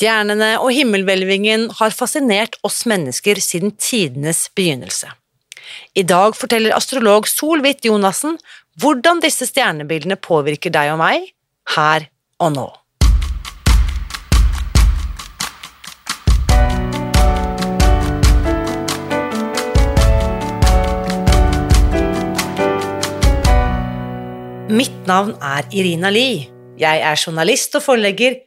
Stjernene og himmelhvelvingen har fascinert oss mennesker siden tidenes begynnelse. I dag forteller astrolog Solhvitt Jonassen hvordan disse stjernebildene påvirker deg og meg, her og nå. Mitt navn er Irina Lie. Jeg er journalist og forlegger,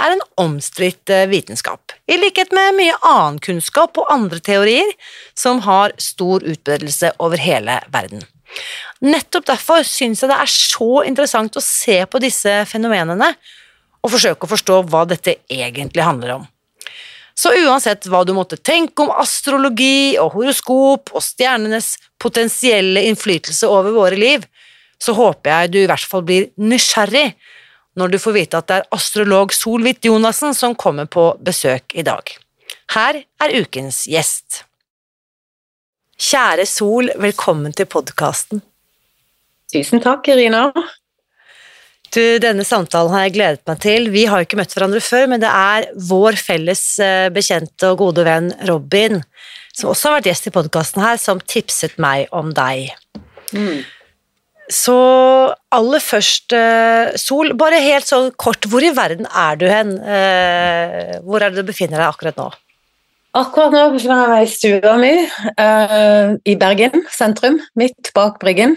er en omstridt eh, vitenskap, i likhet med mye annen kunnskap og andre teorier som har stor utbredelse over hele verden. Nettopp derfor syns jeg det er så interessant å se på disse fenomenene og forsøke å forstå hva dette egentlig handler om. Så uansett hva du måtte tenke om astrologi og horoskop og stjernenes potensielle innflytelse over våre liv, så håper jeg du i hvert fall blir nysgjerrig når du får vite at det er astrolog Solhvitt Jonassen som kommer på besøk i dag. Her er ukens gjest. Kjære Sol, velkommen til podkasten. Tusen takk, Irina. Du, denne samtalen har jeg gledet meg til. Vi har ikke møtt hverandre før, men det er vår felles eh, bekjente og gode venn Robin, som også har vært gjest i podkasten her, som tipset meg om deg. Mm. Så aller først, eh, Sol, bare helt sånn kort, hvor i verden er du hen? Eh, hvor er det du befinner deg akkurat nå? Akkurat nå befinner jeg meg i stua mi uh, i Bergen sentrum, midt bak Bryggen.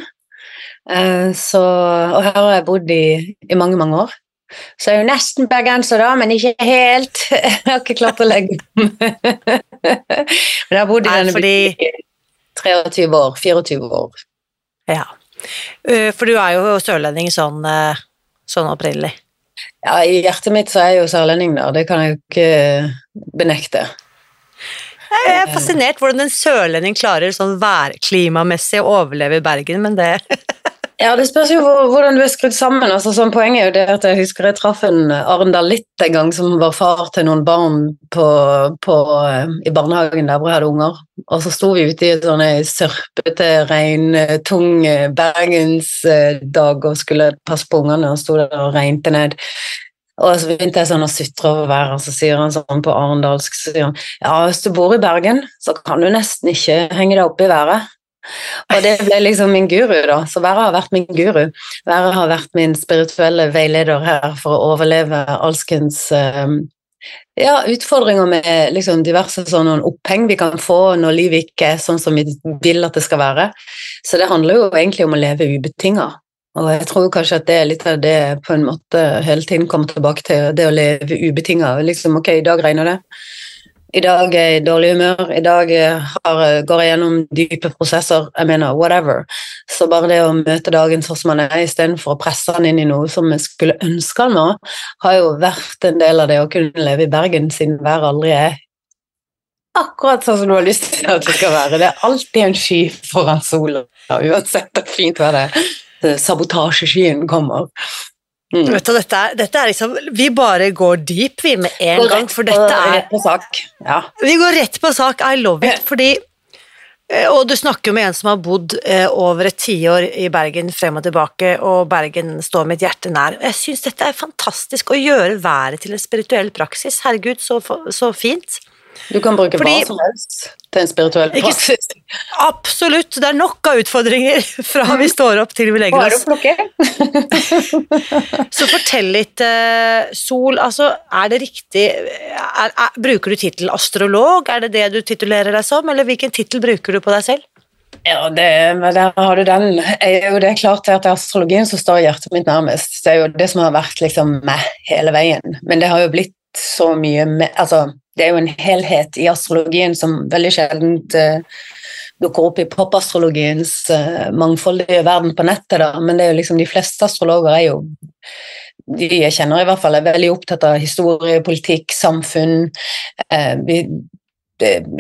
Så, og her har jeg bodd i, i, mange, mange år. Så jeg er jo nesten bergenser, da, men ikke helt. Jeg har ikke klart å legge om. men jeg har bodd i denne byen i 23 år. 24 år. Ja. Eh, for du er jo sørlending sånn, eh, sånn opprinnelig. Ja, i hjertet mitt så er jeg jo sørlending da. det kan jeg jo ikke benekte. Jeg er fascinert hvordan en sørlending klarer sånn værklimamessig å overleve i Bergen, men det Ja, det spørs jo hvordan du er skrudd sammen. Altså, sånn Poenget er jo det at jeg husker jeg traff en Arendal Litt en gang, som var far til noen barn på, på, i barnehagen der hvor jeg hadde unger. Og så sto vi ute i sånn sørpete, regntung bergensdag og skulle passe på ungene, og sto der og regnet ned. Og så begynte jeg sånn å sutre over været, og så sier han sånn på arendalsk så sier han, Ja, hvis du bor i Bergen, så kan du nesten ikke henge deg opp i været. Og det ble liksom min guru, da. Så været har vært min guru. Været har vært min spirituelle veileder her for å overleve alskens um, ja, utfordringer med liksom diverse sånne oppheng vi kan få når livet ikke er sånn som vi vil at det skal være. Så det handler jo egentlig om å leve ubetinga. Og jeg tror kanskje at det er litt av det på en måte hele tiden kommer tilbake til, det å leve ubetinga. Liksom, ok, i dag regner det. I dag er jeg i dårlig humør, i dag har, går jeg gjennom dype prosesser. Jeg mener, whatever. Så bare det å møte dagen sånn som han er, istedenfor å presse han inn i noe som jeg skulle ønske han var, har jo vært en del av det å kunne leve i Bergen, siden været aldri er akkurat sånn som du har lyst til at det skal være. Det er alltid en sky foran sola, uansett hvor fint vær det er. Sabotasjeskyen kommer. Mm. Vet du, dette er, dette er, liksom Vi bare går deep, vi, med en går gang, for dette er Rett på sak. Ja. Vi går rett på sak. I love it. Fordi eh, Og du snakker jo med en som har bodd eh, over et tiår i Bergen frem og tilbake, og Bergen står mitt hjerte nær. Jeg syns dette er fantastisk å gjøre været til en spirituell praksis. Herregud, så, så fint. Du kan bruke Fordi- hva som helst til en spirituell praksis. Absolutt. Det er nok av utfordringer fra vi står opp til vi legger Bare å oss. plukke. Så fortell litt, eh, Sol. Altså, er det riktig er, er, Bruker du tittel astrolog? Er det det du titulerer deg som, eller hvilken tittel bruker du på deg selv? Ja, det, der har du den. Det er klart at det er astrologien som står hjertet mitt nærmest. Det er jo det som har vært liksom meg hele veien. Men det har jo blitt så mye med, altså, Det er jo en helhet i astrologien som veldig sjelden uh, dukker opp i popastrologiens uh, mangfoldige verden på nettet, da. Men det er jo liksom de fleste astrologer er jo de jeg kjenner i hvert fall, er veldig opptatt av historie, politikk, samfunn, eh, vi,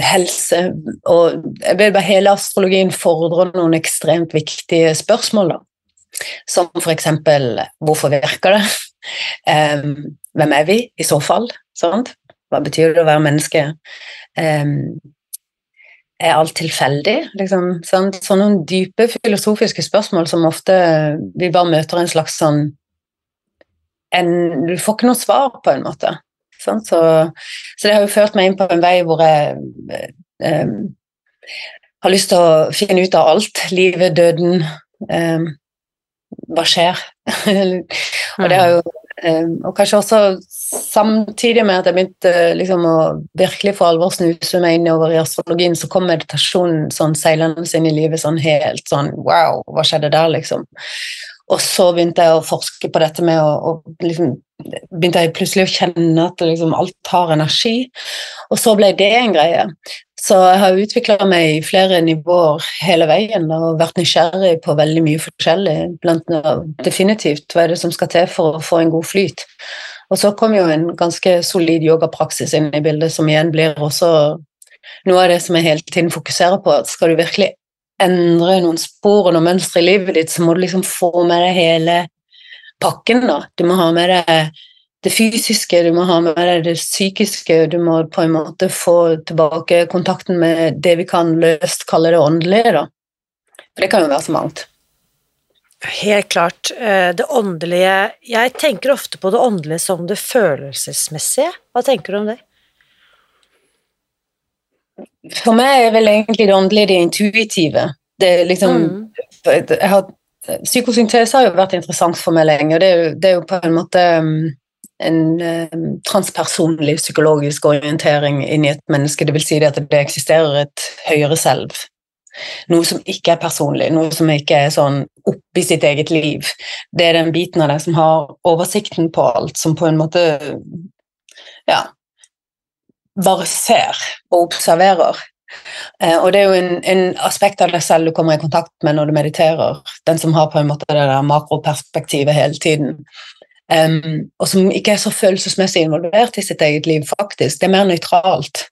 helse og jeg vet bare Hele astrologien fordrer noen ekstremt viktige spørsmål, da. Som eksempel hvorfor virker det? Em, hvem er vi i så fall? Sant? Hva betyr det å være menneske? Um, er alt tilfeldig? Liksom, sant? Sånne dype filosofiske spørsmål som ofte vi bare møter en slags sånn en, Du får ikke noe svar, på en måte. Så, så det har jo ført meg inn på en vei hvor jeg eh, eh, har lyst til å finne ut av alt. Livet, døden. eh, hva skjer? og det har jo eh, Og kanskje også samtidig med at jeg begynte liksom, å virkelig for alvor snuse meg innover i astrologien, så kom meditasjonen sånn seilende inn i livet sånn helt sånn Wow, hva skjedde der, liksom? Og så begynte jeg å forske på dette med å, liksom, begynte jeg plutselig å kjenne at liksom alt har energi, og så ble det en greie. Så jeg har utvikla meg i flere nivåer hele veien og vært nysgjerrig på veldig mye forskjellig. Blant definitivt hva er det som skal til for å få en god flyt. Og så kom jo en ganske solid yogapraksis inn i bildet, som igjen blir også noe av det som jeg hele tiden fokuserer på. at Skal du virkelig endre noen spor og noen mønstre i livet ditt, så må du liksom få med deg hele pakken. da. Du må ha med deg det fysiske, du må ha med deg det psykiske, du må på en måte få tilbake kontakten med det vi kan løst kalle det åndelige. da. For det kan jo være så mangt. Helt klart. eh, Det åndelige Jeg tenker ofte på det åndelige som det følelsesmessige. Hva tenker du om det? For meg er vel egentlig det åndelige det intuitive. Det er liksom Mm. har, Psykosyntese har jo vært interessant for meg lenge, og det er jo, det er jo på en måte um, en um, transpersonlig psykologisk orientering inni et menneske. Det vil si det at det eksisterer et høyere selv. Noe som ikke er personlig, noe som ikke er sånn oppi sitt eget liv. Det er den biten av deg som har oversikten på alt, som på en måte ja, bare ser og observerer. Eh, og det er jo en, en aspekt av deg selv du kommer i kontakt med når du mediterer. Den som har på en måte det der makroperspektivet hele tiden. Um, og som ikke er så følelsesmessig involvert i sitt eget liv, faktisk. Det er mer nøytralt.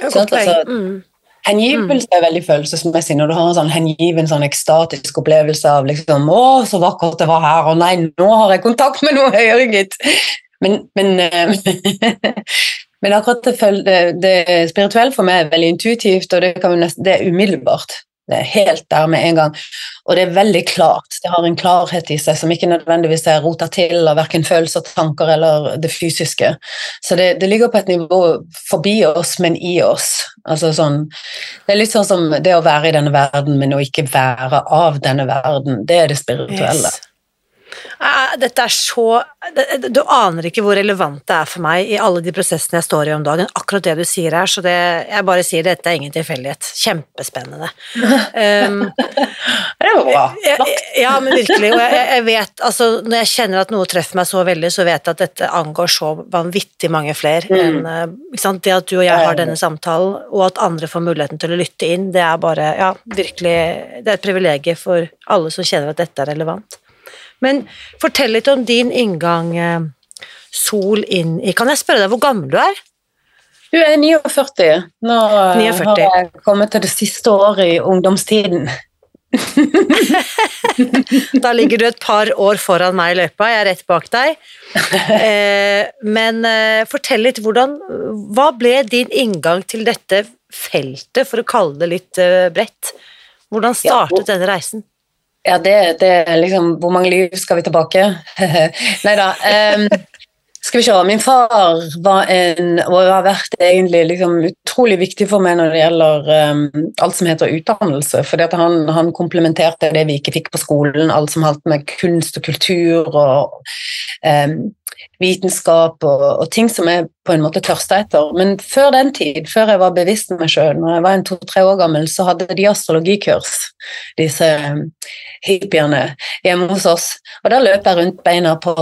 det poeng. altså- Mm. Hengivelse er veldig følelsesmessig når du har en sånn hengiven, sånn ekstatisk opplevelse av liksom 'Å, så vakkert det var her', og 'nei, nå har jeg kontakt med noe høyere, gitt'. Men, men, eh, men akkurat det, det, spirituelle for meg er veldig intuitivt, og det, nesten, det er umiddelbart. Det er helt der med en gang. Og det er veldig klart. Det har en klarhet i seg som ikke nødvendigvis er rota til av verken følelser, tanker eller det fysiske. Så det, det ligger på et nivå forbi oss, men i oss. Altså sånn, det er litt sånn som det å være i denne verden, men å ikke være av denne verden. Det er det spirituelle. Yes. Eh, Dette er så Du aner ikke hvor relevant det er for meg i alle de prosessene jeg står i om dagen. Akkurat det du sier her, så det, jeg bare sier dette er ingen tilfeldighet. Kjempespennende. Um, Det var bra. jeg, ja, men virkelig. Og jeg, jeg vet, altså, når jeg kjenner at noe treffer meg så veldig, så vet jeg at dette angår så vanvittig mange flere. Mm. enn, eh? Det at du og jeg har denne samtalen, og at andre får muligheten til å lytte inn, det er bare Ja, virkelig Det er et privilegium for alle som kjenner at dette er relevant. Men fortell litt om din inngang, eh, Sol inn i Kan jeg spørre deg hvor gammel du er? Du er 49. Nå eh, 49. har jeg kommet til det siste året i ungdomstiden. Da ligger du et par år foran meg i løypa, jeg er rett bak deg. Eh, men eh, fortell litt hvordan Hva ble din inngang til dette feltet, for å kalle det litt eh, bredt? Hvordan startet denne reisen? Ja, det, er liksom Hvor mange liv skal vi tilbake? Nei da. Skal vi se, Min far var en, og har vært egentlig liksom utrolig viktig for meg når det gjelder um, alt som heter utdannelse. fordi han, han komplementerte det vi ikke fikk på skolen, alt som holdt med kunst og kultur og um, vitenskap og, og, ting som jeg på en måte tørsta etter. Men før den tid, før jeg var bevisst meg sjøl, når jeg var en to-tre år gammel, så hadde de astrologikurs, disse um, hippiene, hjemme hos oss. Og da løp jeg rundt beina på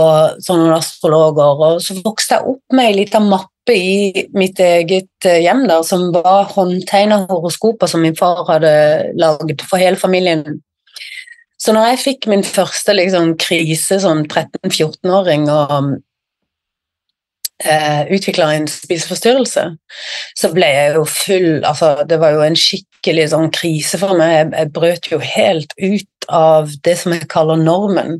sånne astrologer, og så vokste jeg opp med ei lita mappe i mitt eget eh, hjem der, som var håndtegna horoskoper som min far hadde laget for hele familien. Så når jeg fikk min første liksom, krise som 13-14-åring og eh, utvikla en spiseforstyrrelse, så ble jeg jo full altså, Det var jo en skikkelig sånn krise for meg. Jeg, jeg brøt jo helt ut av det som jeg kaller normen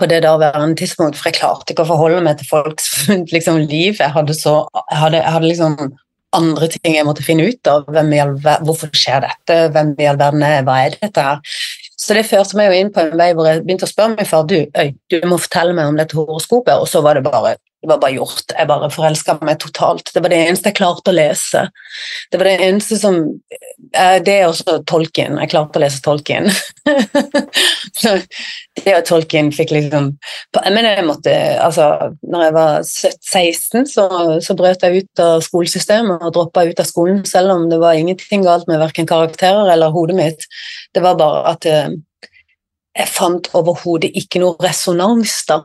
på det daværende tidspunkt, for jeg klarte ikke å forholde meg til folks liksom, liv. Jeg hadde, så, jeg hadde, jeg hadde liksom andre ting jeg måtte finne ut av. Hvorfor skjer dette? Hvem i all verden er Hva er dette her? Så det førte meg jo inn på en vei hvor jeg begynte å spørre meg far du, øy, du må fortelle meg om dette horoskopet, og så var det bare det var bare gjort. Jeg bare forelska meg totalt. Det var det eneste jeg klarte å lese. Det var det eneste som eh, Det er også tolken. Jeg klarte å lese tolken. det å tolke inn fikk liksom Men jeg måtte Altså, når jeg var 16, så, så brøt jeg ut av skolesystemet og droppa ut av skolen, selv om det var ingenting galt med verken karakterer eller hodet mitt. Det var bare at eh, jeg fant overhodet ikke noe resonans da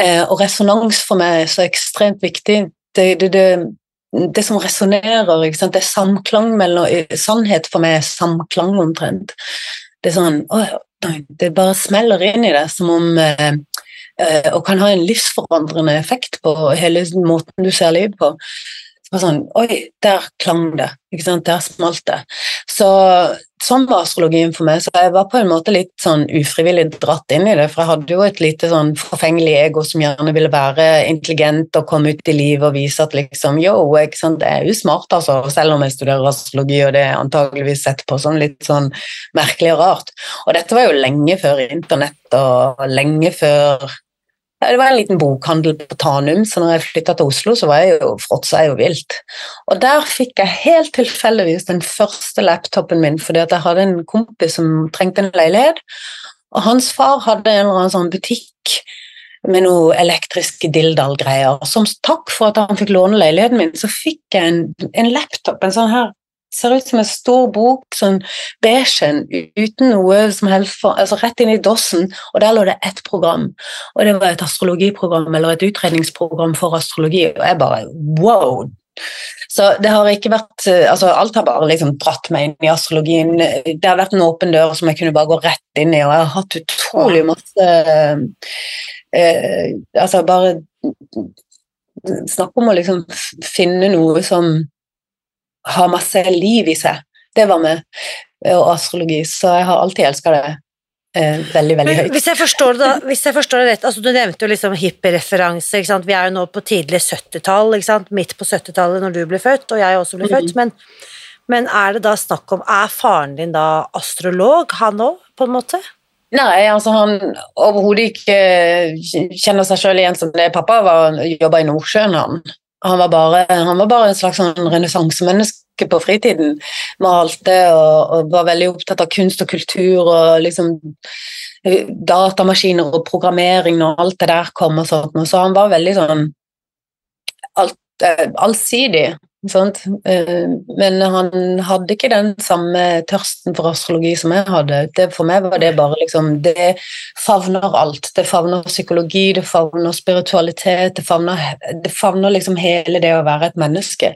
Eh, og resonans for meg er så ekstremt viktig. Det, det, det, det som resonnerer, det er samklang mellom Sannhet for meg er samklang omtrent. Det er sånn å, Det bare smeller inn i det, som om eh, eh, Og kan ha en livsforandrende effekt på hele måten du ser livet på. Sånn Oi, der klang det. Der smalt det. Så sånn var astrologien for meg. Så jeg var på en måte litt sånn ufrivillig dratt inn i det. For jeg hadde jo et lite sånn forfengelig ego som gjerne ville være intelligent og komme ut i livet og vise at liksom yo, ikke sant? jeg er jo smart, altså. Selv om jeg studerer astrologi, og det er antageligvis sett på sånn litt sånn merkelig og rart. Og dette var jo lenge før internett og lenge før det var en liten bokhandel på Tanum, så når jeg flytta til Oslo, så var jeg jo fråtsa jo vilt. Og der fikk jeg helt tilfeldigvis den første laptopen min, fordi at jeg hadde en kompis som trengte en leilighet, og hans far hadde en eller annen sånn butikk med noe elektriske dildal-greier. Som takk for at han fikk låne leiligheten min, så fikk jeg en, en laptop, en sånn her ser ut som en stor bok, sånn beige, uten noe som helst for, altså Rett inn i dossen, og der lå det ett program. Og det var et astrologiprogram, eller et utredningsprogram for astrologi, og jeg bare wow! Så det har ikke vært altså Alt har bare liksom dratt meg inn i astrologien. Det har vært en åpen dør som jeg kunne bare gå rett inn i, og jeg har hatt utrolig masse eh, Altså bare Snakk om å liksom finne noe som har masse liv i seg. Det var med og astrologi, så jeg har alltid elska det. Eh, veldig, veldig høyt. Hvis jeg forstår det, hvis jeg forstår det rett, altså Du nevnte jo liksom hippiereferanse. Vi er jo nå på tidlig 70-tall, midt på 70-tallet når du ble født, og jeg også ble født. Mm. Men, men, er det da snakk om Er faren din da astrolog, han òg, på en måte? Nei, altså han overhodet ikke kjenner seg sjøl igjen som det. Pappa var, jobba i Nordsjøen, han. Han var bare, han var bare en slags sånn renessansemenneske på fritiden. Malte og, og, var veldig opptatt av kunst og kultur og liksom eh, datamaskiner og programmering og alt det der kom og sånt. Så han var veldig sånn alt, eh, allsidig. Sant? Eh, men han hadde ikke den samme tørsten for astrologi som jeg hadde. Det, for meg var det bare liksom Det favner alt. Det favner psykologi, det favner spiritualitet, det favner, det favner liksom hele det å være et menneske.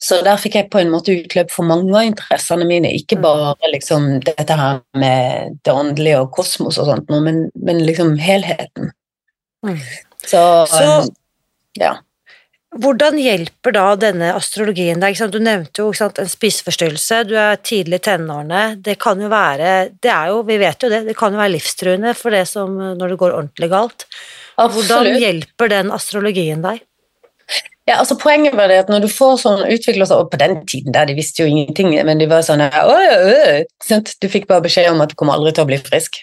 Så der fikk jeg på en måte utløp for mange av interessene mine, ikke mm. bare liksom dette her med det åndelige og kosmos og sånt, men, men liksom helheten. Mm. Så, Så ja. Hvordan hjelper da denne astrologien deg? Du nevnte jo sant, en spiseforstyrrelse, du er tidlig i tenårene. Det kan jo være det er jo, Vi vet jo det, det kan jo være livstruende for det som når det går ordentlig galt. Absolutt. Hvordan hjelper den astrologien deg? Ja, altså Poenget var det at når du får sånn utviklelse Og på den tiden der, de visste jo ingenting, men de var sånn Du fikk bare beskjed om at du kommer aldri til å bli frisk.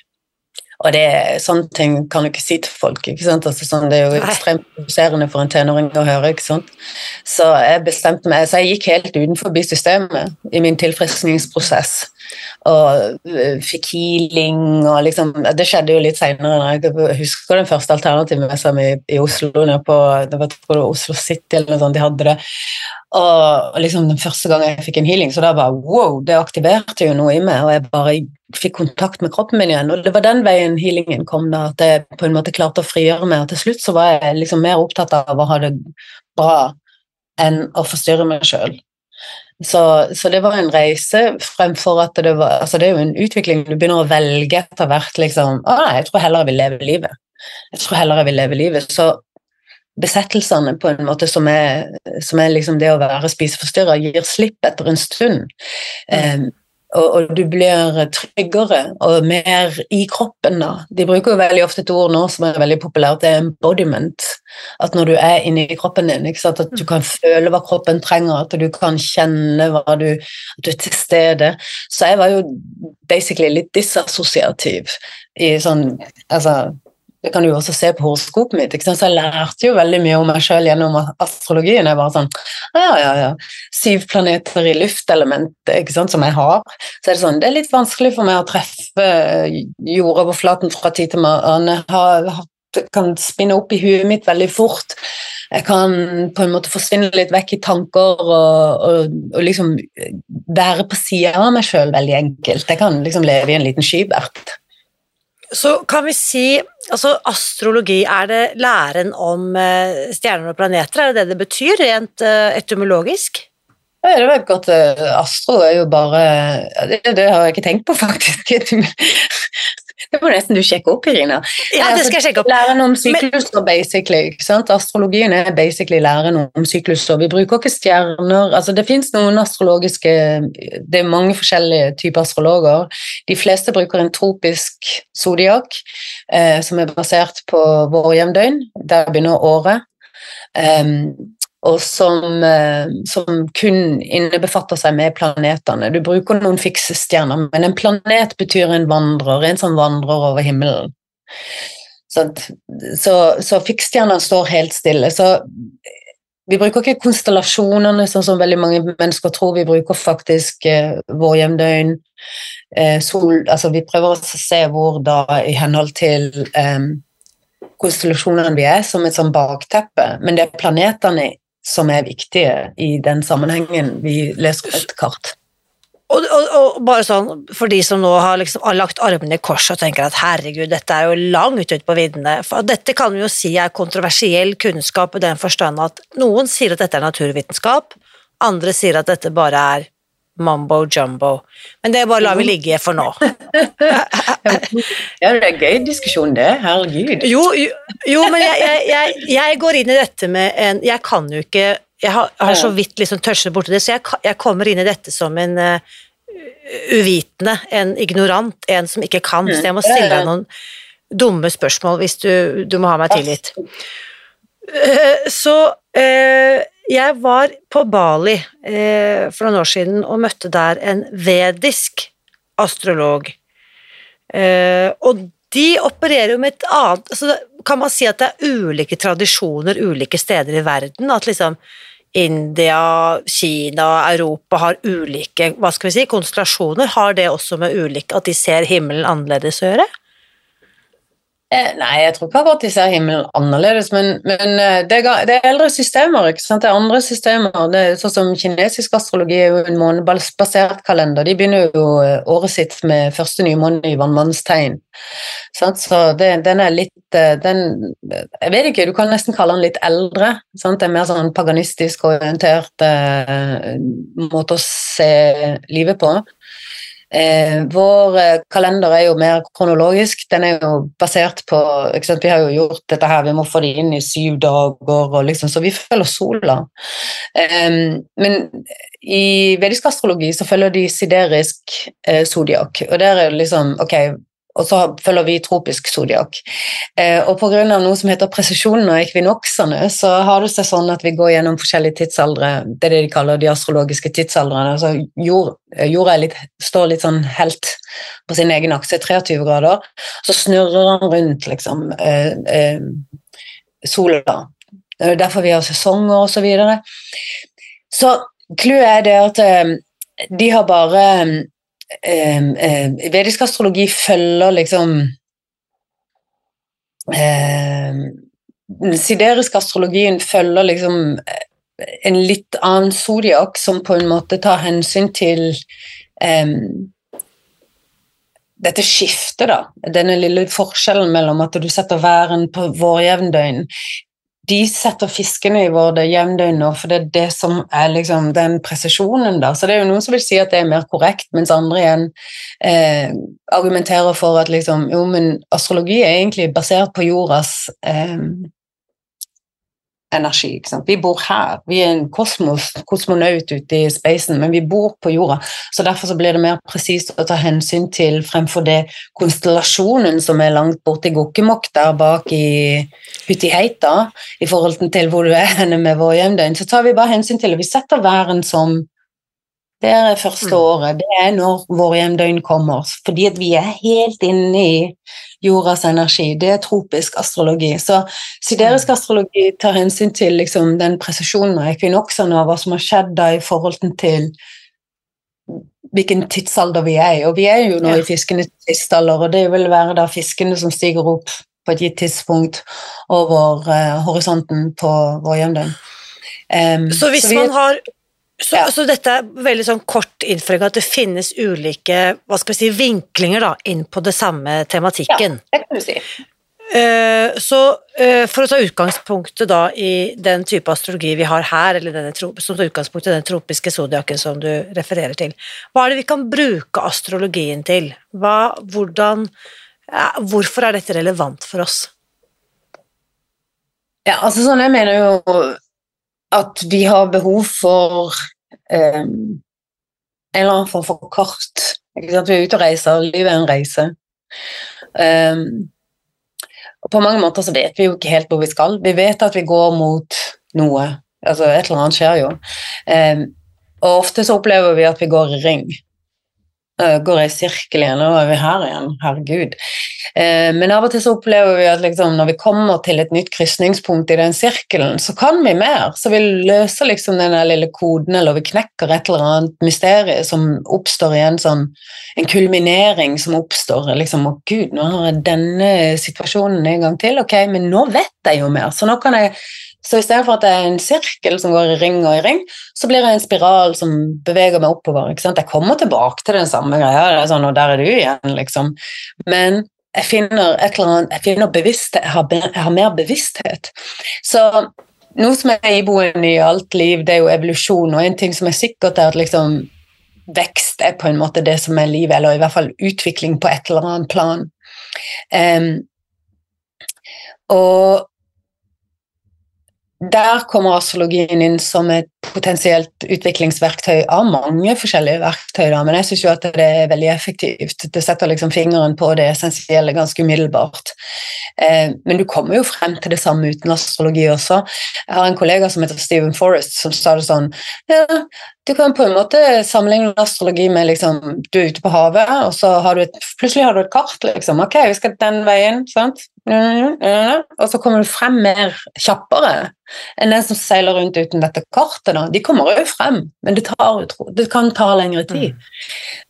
Og det, sånne ting kan du ikke si til folk. ikke sant? Altså, sånn, det er jo ekstremt provoserende for en tenåring å høre. ikke sant? Så jeg bestemte meg, så jeg gikk helt utenfor systemet i min tilfriskningsprosess. Og øh, fikk healing og liksom Det skjedde jo litt seinere. Jeg husker den første alternativmessa mi i Oslo, på det var Oslo City eller noe sånt, de hadde det. Og liksom den første gangen jeg fikk en healing, så da bare wow, det aktiverte jo noe i meg, og jeg bare fikk kontakt med kroppen min igjen. Og det var den veien healingen kom, da, at jeg på en måte klarte å frigjøre meg. Og til slutt så var jeg liksom mer opptatt av å ha det bra enn å forstyrre meg sjøl. Så, så det var en reise fremfor at det var Altså det er jo en utvikling du begynner å velge etter hvert, liksom. Å nei, jeg tror heller jeg vil leve livet. Jeg tror heller jeg vil leve livet. Så besettelsene på en måte som er, som er liksom det å være spiseforstyrra, gir slipp etter en stund. Um, og, og, du blir tryggere og mer i kroppen da. De bruker jo veldig ofte et ord nå som er veldig populært, det er embodiment. At når du er inni kroppen din, at du kan føle hva kroppen trenger, at du kan kjenne hva du, at du er til stede. Så jeg var jo basically litt disassosiativ i sånn Altså det kan du også se på horoskopet mitt. Så jeg lærte jo veldig mye om meg sjøl gjennom astrologien. Jeg var sånn Ja, ja, ja. Syv planeter i luftelementet ikke sant, som jeg har. Så er det sånn Det er litt vanskelig for meg å treffe jordoverflaten fra tid til annen. Jeg kan spinne opp i huet mitt veldig fort. Jeg kan på en måte forsvinne litt vekk i tanker og, og, og liksom være på sida av meg sjøl veldig enkelt. Jeg kan liksom leve i en liten skybert. Så kan vi si altså Astrologi, er det læren om eh, stjerner og planeter? Er det det det betyr, rent uh, etymologisk? Ja, det vet godt. Astro er jo bare det, det, har jeg ikke tenkt på, faktisk. Det må nesten du sjekke opp, Irina. Ja, det skal jeg sjekke opp. Læren om sykluser, basically. ikke sant? Astrologien er basically læren om sykluser. Vi bruker ikke stjerner altså Det fins noen astrologiske Det er mange forskjellige typer astrologer. De fleste bruker en tropisk zodiak, eh, som er basert på vårjevndøgn. Der begynner året. Um, og som, som, kun innebefatter seg med planetene. Du bruker noen fikse stjerner, men en planet betyr en vandrer, en som vandrer over himmelen. Så, så, så fiksstjernene står helt stille. Så vi bruker ikke konstellasjonene sånn som veldig mange mennesker tror. Vi bruker faktisk eh, vårjevndøgn, eh, sol Altså vi prøver å se hvor da i henhold til eh, konstellasjonene vi er, som et sånn bakteppe. Men det er planetene som er viktige i den sammenhengen vi leser et kart. Og, og, og, bare sånn, For de som nå har, liksom, har lagt armene i kors og tenker at herregud, dette er jo langt ute på viddene. For dette kan vi jo si er kontroversiell kunnskap i den forstand at noen sier at dette er naturvitenskap, andre sier at dette bare er mambo jumbo. Men det bare lar vi ligge for nå. ja, det er en gøy diskusjon, det. Herregud. Jo, jo, jo men jeg, jeg, jeg, går inn i dette med en Jeg kan jo ikke Jeg har, har så vidt liksom tørset borti det, så jeg, kommer inn i dette som en uh, uvitende, en ignorant, en som ikke kan. Så jeg må stille deg noen dumme spørsmål hvis du, du må ha meg tilgitt. Uh, så uh, jeg var på Bali eh, for noen år siden og møtte der en vedisk astrolog. Eh, og de opererer jo med et annet altså Kan man si at det er ulike tradisjoner ulike steder i verden? At liksom India, Kina, Europa har ulike hva skal vi si, konstellasjoner. Har det også med ulike At de ser himmelen annerledes å gjøre? Eh, nei, jeg tror ikke akkurat de ser himmelen annerledes, men, men det, er, det, er, eldre systemer. ikke sant? Det er andre systemer. Det er sånn som Kinesisk astrologi er jo en månebasert kalender. De begynner jo året sitt med første nye måned i vannmannstegn. Så det, den er litt den, Jeg vet ikke, du kan nesten kalle den litt eldre. Sant? Det er mer sånn paganistisk orientert eh, måte å se livet på. Eh, vår eh, kalender er jo mer kronologisk. Den er jo basert på Vi har jo gjort dette her, vi må få det inn i syv dager, og liksom, så vi følger sola. Eh, men i vedisk astrologi så følger de siderisk eh, zodiak, og der er det liksom Ok, og så følger vi tropisk zodiak. Eh, og pga. noe som heter presisjonen og ekvinoksene, så har det seg sånn at vi går gjennom forskjellige tidsaldre. Det er det de kaller de astrologiske tidsaldrene. Altså jord, eh, jorda litt, står litt sånn helt på sin egen akse, 23 grader. Så snurrer den rundt, liksom, eh, eh, sola. Det er derfor vi har sesonger og Så, videre. så clouet er det at eh, de har bare Vedisk astrologi følger liksom Den sideriske astrologien følger liksom en litt annen zodiak som på en måte tar hensyn til eh, dette skiftet, da. Denne lille forskjellen mellom at du setter væren på vårjevndøgn de setter fiskene i våre nå, for det er det som er liksom den presisjonen. da. Så det er jo noen som vil si at det er mer korrekt, mens andre igjen eh, argumenterer for at liksom, jo, men astrologi er egentlig basert på jordas eh, energi. Vi bor her, vi er en kosmos, kosmonaut ute i spacen, men vi bor på jorda. Så derfor så blir det mer presist å ta hensyn til fremfor det konstellasjonen som er langt borte i Gokkemokk der bak i Hutiheita, i forhold til hvor du er henne med vår hjemdøgn, så tar vi bare hensyn til og Vi setter væren som det er første mm. året, det er når vår hjemdøgn kommer, fordi at vi er helt inne i jordas energi. Det er tropisk astrologi. Så siderisk astrologi tar hensyn til liksom, den presisjonen av ekvinoksene og hva som har skjedd da i forhold til hvilken tidsalder vi er i. Og vi er jo nå ja. i fiskenes tidsalder, og det vil være da fiskene som stiger opp på et gitt tidspunkt over uh, horisonten på vår hjemdøgn. Um, så hvis så vi, man har så, ja. så, dette er veldig sånn kort innføring at det finnes ulike hva skal vi si, vinklinger da, inn på det samme tematikken. Ja, det kan du si. Uh, så uh, for å ta utgangspunktet da i den type astrologi vi har her, eller denne, som tar utgangspunkt i den tropiske zodiaken som du refererer til, hva er det vi kan bruke astrologien til? Hva, hvordan, hvorfor er dette relevant for oss? Ja, altså sånn jeg mener jo at vi har behov for um, en eller annen form for kart. Vi er ute og reiser, livet er en reise. Um, og på mange måter så vet vi jo ikke helt hvor vi skal. Vi vet at vi går mot noe. Altså et eller annet skjer jo. Um, og ofte så opplever vi at vi går i ring. Uh, jeg i sirkel igjen, og er vi her igjen. Herregud. Eh, men av og til så opplever vi at liksom, når vi kommer til et nytt krysningspunkt i den sirkelen, så kan vi mer. Så vi løser liksom den lille koden, eller vi knekker et eller annet mysterium som oppstår i en sånn en kulminering som oppstår. liksom, Å, gud, nå har jeg denne situasjonen en gang til. Ok, men nå vet jeg jo mer. Så nå kan jeg så istedenfor at det er en sirkel som går i ring og i ring, så blir det en spiral som beveger meg oppover. ikke sant? Jeg kommer tilbake til den samme greia, sånn, og der er du igjen, liksom. Men jeg finner, et eller annet, jeg finner bevissthet, jeg har, jeg har, mer bevissthet. Så noe som er iboende i alt liv, det er jo evolusjon, og en ting som er sikkert, er at liksom vekst er på en måte det som er livet, eller i hvert fall utvikling på et eller annet plan. Um, og der kommer astrologien inn som et potensielt utviklingsverktøy av mange forskjellige verktøy, da. men jeg syns jo at det er veldig effektivt. Det setter liksom fingeren på det essensielle ganske umiddelbart. Eh, men du kommer jo frem til det samme uten astrologi også. Jeg har en kollega som heter Stephen Forrest, som sa det sånn ja, du kan på en måte sammenligne astrologi med liksom, du er ute på havet, og så har du et, plutselig har du et kart. liksom, Ok, vi skal den veien. sant? Og så kommer du frem mer kjappere enn den som seiler rundt uten dette kartet. Da. De kommer jo frem, men det, tar, det kan ta lengre tid.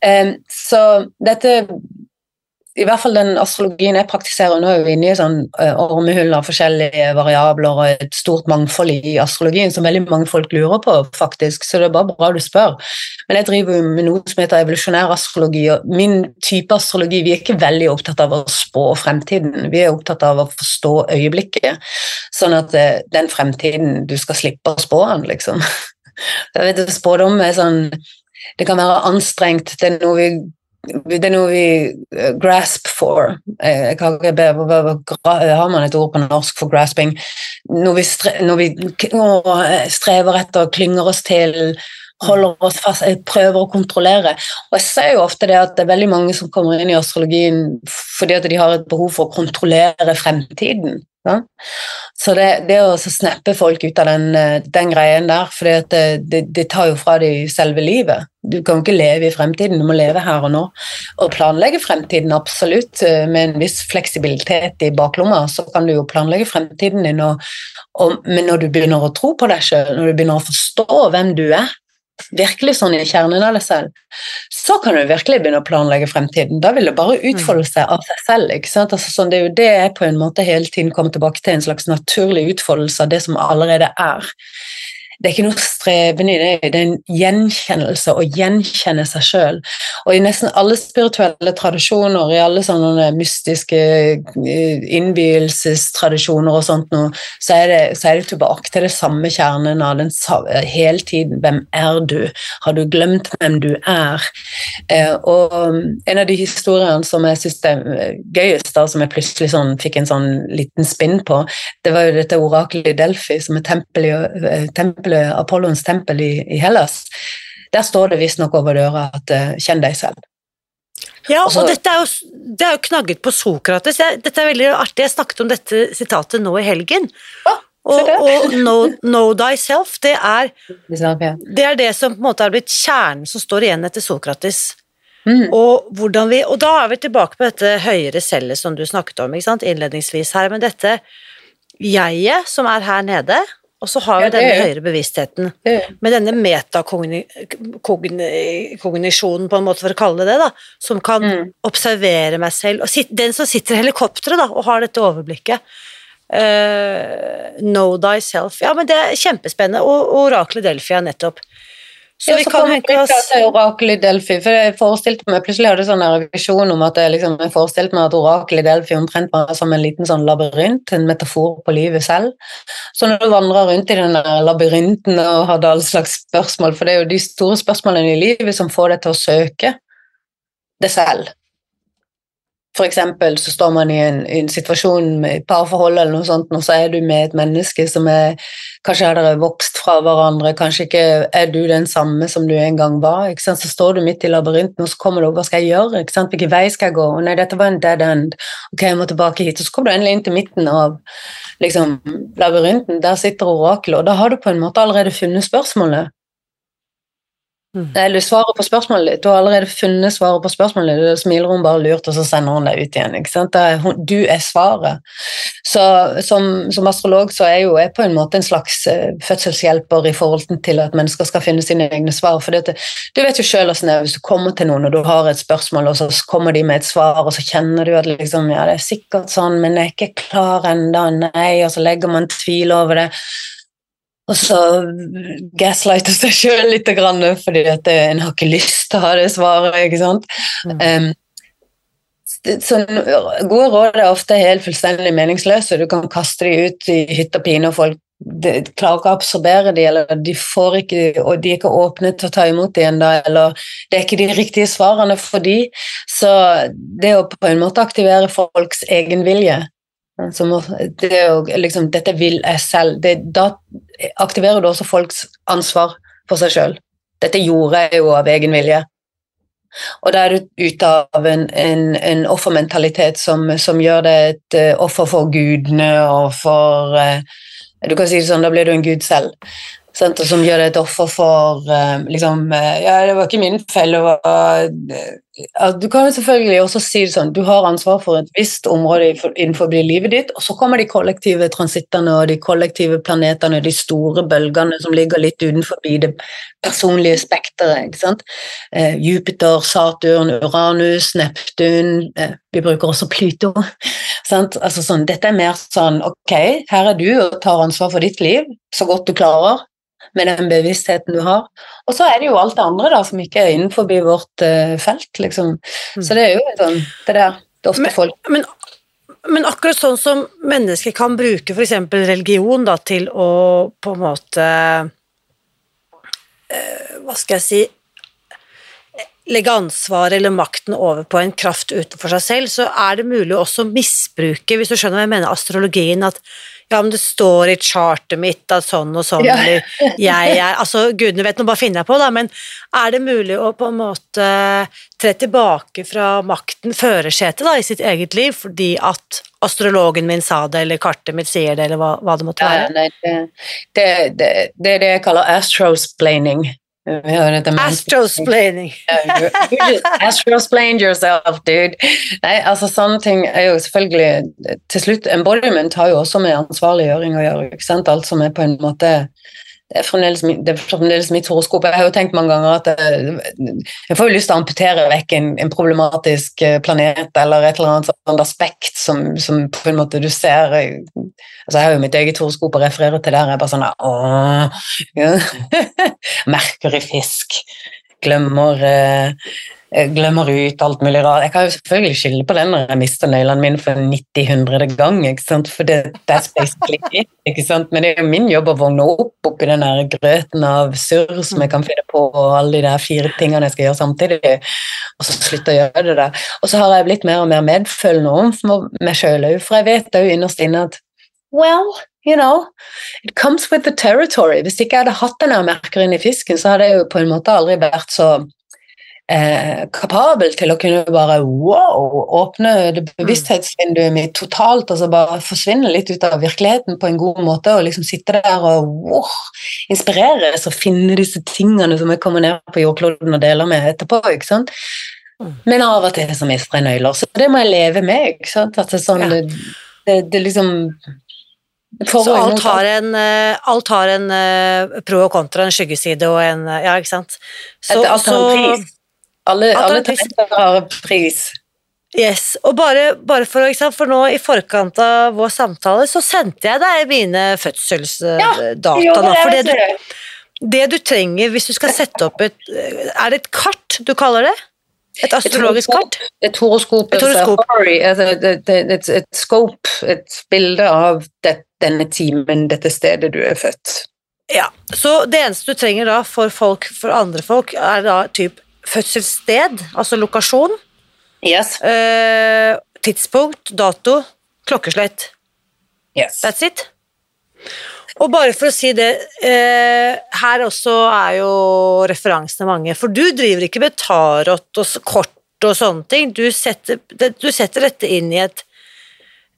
Mm. Um, så dette i hvert fall den astrologien jeg praktiserer nå, er jo inne i sånn uh, ormehull av forskjellige variabler og et stort mangfold i astrologien som veldig mange folk lurer på, faktisk, så det er bare bra du spør. Men jeg driver jo med noe som heter evolusjonær astrologi, og min type astrologi Vi er ikke veldig opptatt av å spå fremtiden, vi er opptatt av å forstå øyeblikket, sånn at uh, den fremtiden du skal slippe å spå den, liksom. Jeg vet, Spådom er sånn det kan være anstrengt, det er noe vi det er noe vi uh, grasp for. Eh, jeg Har man et ord på norsk for grasping? Når vi, når vi strever etter, klynger oss til holder oss fast, eh, prøver å kontrollere. Og jeg ser jo ofte det at det er veldig mange som kommer inn i astrologien fordi at de har et behov for å kontrollere fremtiden. Ja? Så det, det å snappe folk ut av den, eh, den greien der, for det, det, det, tar jo fra dem selve livet. Du kan jo ikke leve i fremtiden, du må leve her og nå. Og planlegge fremtiden, absolutt, eh, med en viss fleksibilitet i baklomma, så kan du jo planlegge fremtiden din, og, og, men når du begynner å tro på deg sjøl, når du begynner å forstå hvem du er, virkelig sånn i kjernen av deg selv, så kan du virkelig begynne å planlegge fremtiden. Da vil det bare utfolde mm. seg av seg selv. ikke sant? Altså, sånn, det er jo det jeg på en måte hele tiden kommer tilbake til, en slags naturlig utfoldelse av det som allerede er det er ikke noe streben i det, det er en gjenkjennelse, å gjenkjenne seg sjøl. Og i nesten alle spirituelle tradisjoner, i alle sånne mystiske eh, innvielsestradisjoner og sånt noe, så er, det, så er det tilbake til det samme kjernen av den hele tiden. Hvem er du? Har du glemt hvem du er? Eh, og um, en av de historiene som jeg syns er gøyest, da, som jeg plutselig sånn, fikk en sånn liten spinn på, det var jo dette oraklet i Delphi, som er tempelet eh, tempel tempelet, Apollons tempel i, i Hellas, der står det visstnok over døra at uh, 'kjenn deg selv'. Ja, og, og dette er jo, det er jo knagget på Sokrates. Jeg, dette er veldig artig. Jeg snakket om dette sitatet nå i helgen. Ja, og, og know, know, thyself, det er, det er det som på en måte er blitt kjernen som står igjen etter Sokrates. Mm. Og, vi, og, da er vi tilbake på dette høyere cellet som du snakket om innledningsvis her, men dette jeget som er her nede, og så har vi ja, denne høyere bevisstheten, med denne metakognisjonen, på en måte for å kalle det det, da, som kan mm. observere meg selv. Og den som sitter i helikopteret da, og har dette overblikket. Uh, know thyself. Ja, men det er kjempespennende. Og oraklet Delfia nettopp. Så ja, vi så kan oss til Orakel i Delphi, for jeg forestilte meg plutselig hadde sånn visjon om at jeg, liksom, jeg forestilte meg at Orakel i Delphi omtrent var som en liten sånn labyrint, en metafor på livet selv. Så når du vandrer rundt i den labyrinten og hadde all slags spørsmål, for det er jo de store spørsmålene i livet som får deg til å søke det selv. Eksempel så står man i en, i en situasjon med et parforhold eller noe sånt, og så er du med et menneske som er Kanskje har dere vokst fra hverandre, kanskje ikke er du den samme som du en gang var. Så står du midt i labyrinten, og så kommer du opp, hva skal jeg gjøre? Hvilken vei skal jeg gå? nei, dette var en dead end. Ok, jeg må tilbake hit. Og så kommer du endelig inn til midten av liksom, labyrinten. Der sitter orakelet, og da har du på en måte allerede funnet spørsmålet. Mm. Eller svaret på spørsmålet ditt. Du har allerede funnet svaret på spørsmålet ditt. Da smiler hun bare lurt, og så sender hun deg ut igjen. ikke sant? Du er svaret. Så som, som, astrolog så er jo jeg på en måte en slags uh, fødselshjelper i forhold til at mennesker skal finne sine egne svar. For dette, du vet jo sjøl åssen det er hvis du kommer til noen og du har et spørsmål, og så kommer de med et svar, og så kjenner du at liksom, ja, det er sikkert sånn, men jeg er ikke klar ennå, nei, og så legger man tvil over det. Og så gaslighter seg sjøl litt, fordi at en har ikke lyst til å ha det svaret. ikke sant? Mm. Um, så gode råd er ofte helt fullstendig meningsløse. Du kan kaste dem ut i hytt og pine, og folk de, klarer ikke å absorbere dem, eller de, får ikke, og de er ikke åpne til å ta imot dem ennå, eller det er ikke de riktige svarene for dem. Så det å på en måte aktivere folks egen vilje som, det å, liksom, dette vil jeg selv. Det, da aktiverer du også folks ansvar for seg sjøl. Dette gjorde jeg jo av egen vilje. Og da er du ute av en, en, en offermentalitet som, som, gjør deg et uh, offer for gudene og for uh, Du kan si det sånn, da blir du en gud selv. Sant? Som gjør deg et offer for uh, liksom Ja, det var ikke min feil, det var du kan jo selvfølgelig også si det sånn, du har ansvar for et visst område innenfor livet ditt, og så kommer de kollektive transittene og de kollektive planetene, de store bølgene som ligger litt utenfor det personlige spekteret. Eh, Jupiter, Saturn, Uranus, Neptun eh, Vi bruker også Pluto. Altså sånn, dette er mer sånn ok, her er du og tar ansvar for ditt liv så godt du klarer med den bevisstheten du har. Og så er det jo alt det andre da, som ikke er innenfor vårt uh, felt, liksom. Mm. Så det er jo sånn det der det ofte men, folk men, men, akkurat sånn som mennesker kan bruke f.eks. religion da, til å på en måte uh, Hva skal jeg si legge ansvaret eller makten over på en kraft utenfor seg selv, så er det mulig også å misbruke, hvis du skjønner hva jeg mener, astrologien, at ja, men det står i chartet mitt at sånn og sånn, Ja. eller jeg er Altså, gudene vet, nå bare finner jeg på, da, men er det mulig å på en måte tre tilbake fra makten, førersetet, da, i sitt eget liv, fordi at astrologen min sa det, eller kartet mitt sier det, eller hva, hva det måtte Ja, være? nei, det, det, det, det er det jeg kaller astrosplaining. Astrosplaining. You astrosplained yourself, dude. Nei, altså sånne ting er jo selvfølgelig Til slutt, embodiment har jo også med ansvarliggjøring å gjøre. ikke sant? Alt som er på en måte det er, fremdeles, det er fremdeles mitt horoskop. Jeg har jo tenkt mange ganger at jeg, jeg får jo lyst til å amputere vekk en, en problematisk eh, planet eller et eller annet sånt aspekt som, som på en måte du ser eh, altså Jeg har jo mitt eget horoskop å referere til der. Jeg er bare sånn Åh, ja. Merker i fisk. Glemmer eh, glemmer ut alt mulig rart. Jeg kan jo selvfølgelig skylde på den når jeg mister nøklene mine for 90-100 gang, ikke sant? for det that's basically it, ikke sant? Men det er jo min jobb å vågne opp oppi den der grøten av surr som jeg kan finne på, og alle de der fire tingene jeg skal gjøre samtidig, og så slutte å gjøre det der. Og så har jeg blitt mer og mer medfølende overfor meg sjøl òg, for jeg vet jo innerst inne at well, you know, it comes with the territory. Hvis ikke jeg hadde hatt den merkeren i fisken, så hadde jeg jo på en måte aldri vært så eh, kapabel til å kunne bare wow, åpne det bevissthetsvinduet mitt totalt så bare forsvinne litt ut av virkeligheten på en god måte og liksom sitte der og wow, inspireres og finne disse tingene som jeg kommer ned på jordkloden og deler med etterpå. ikke sant? Men av og til så mister jeg nøyler, så det må jeg leve med. ikke sant? At det er sånn, Ja. det, det, det liksom Så alt har en, eh, alt har en eh, pro og kontra, en skyggeside og en eh, Ja, ikke sant? Så, alt har en pris. Alle, alle talenter har pris. Yes, og bare, bare for, å- for nå i forkant av vår samtale, så sendte jeg deg mine fødselsdata. Ja, for det du, det du trenger hvis du skal sette opp et Er det et kart du kaller det? Et astrologisk kart? Et horoskop, Et horoskop. Et, altså, det- et, et scope, et bilde av det, denne timen, dette stedet du er født. Ja. Så det eneste du trenger da for folk, for andre folk, er da typ fødselssted, altså lokasjon, Yes. eh, tidspunkt, dato, klokkeslett. yes. That's it. Og bare for å si det, eh, her også er jo referansene mange, for du driver ikke med tarot og kort og sånne ting, du setter, du setter dette inn i et,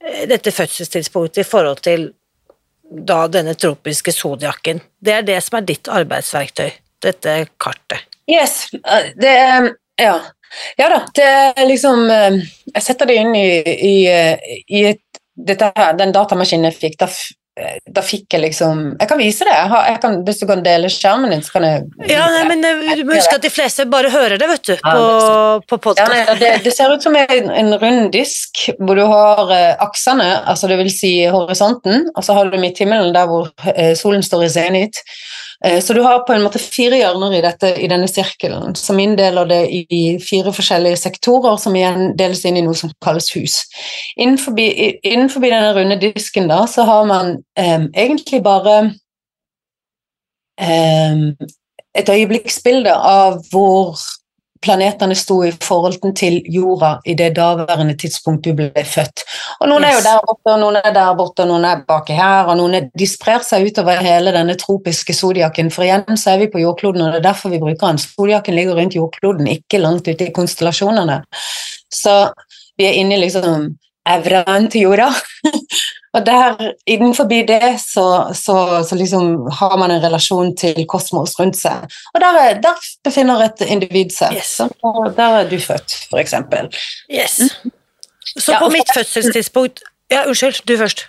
eh, dette fødselstidspunktet i forhold til da denne tropiske zodiakken. Det er det som er ditt arbeidsverktøy, dette kartet. Yes, eh, det er Ja. Ja da, det er liksom eh, Jeg setter det inn i, i, eh, i et, her, den datamaskinen jeg fikk. Da, da fikk jeg liksom Jeg kan vise det. Jeg har, jeg kan, hvis du kan dele skjermen din, så kan jeg Ja, nei, men du må huske at de fleste bare hører det, vet du, på, på Ja, det, det ser ut som en, en rund disk hvor du har aksene, altså det vil si horisonten, og så har du midthimmelen der hvor solen står i zenit. Eh, så du har på en måte fire hjørner i, dette, i denne sirkelen, som inndeler det i fire forskjellige sektorer, som igjen deles inn i noe som kalles hus. Innenfor, innenfor denne runde disken da, så har man eh, egentlig bare eh, et øyeblikksbilde av hvor planetene sto i forhold til jorda i det daværende tidspunkt du ble født. Og noen er jo der borte, og noen er der borte, og noen er baki her, og noen er, de sprer seg utover hele denne tropiske zodiaken, for igjen så er vi på jordkloden, og det er derfor vi bruker den. Zodiaken ligger rundt jordkloden, ikke langt ute i konstellasjonene. Så vi er inne i liksom evraen til jorda. og der, innenfor det, så, så, så liksom har man en relasjon til kosmos rundt seg. Og der, er, der befinner et individ seg. Yes. Og der er du født, for eksempel. Yes. Så på ja, mitt fødselstidspunkt Ja, unnskyld, du først.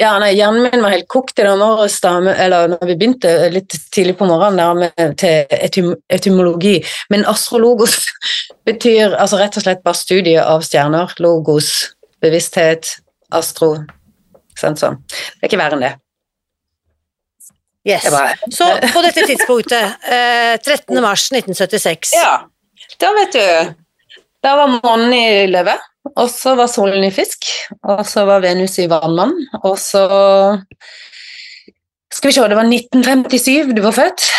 Ja, nei, Hjernen min var helt kokt i dag morges, da, eller når vi begynte litt tidlig på morgenen der med, til etym etymologi. Men astrologos betyr altså rett og slett bare studie av stjerner. Logos, bevissthet, astro. Sånn sånn. Det er ikke verre enn det. Yes. det var, Så på dette tidspunktet, eh, 13. mars 1976 ja, da vet du Da var månen i løve, og så var solen i fisk, og så var Venus i vannmann, og så Skal vi se, det var 1957 du var født.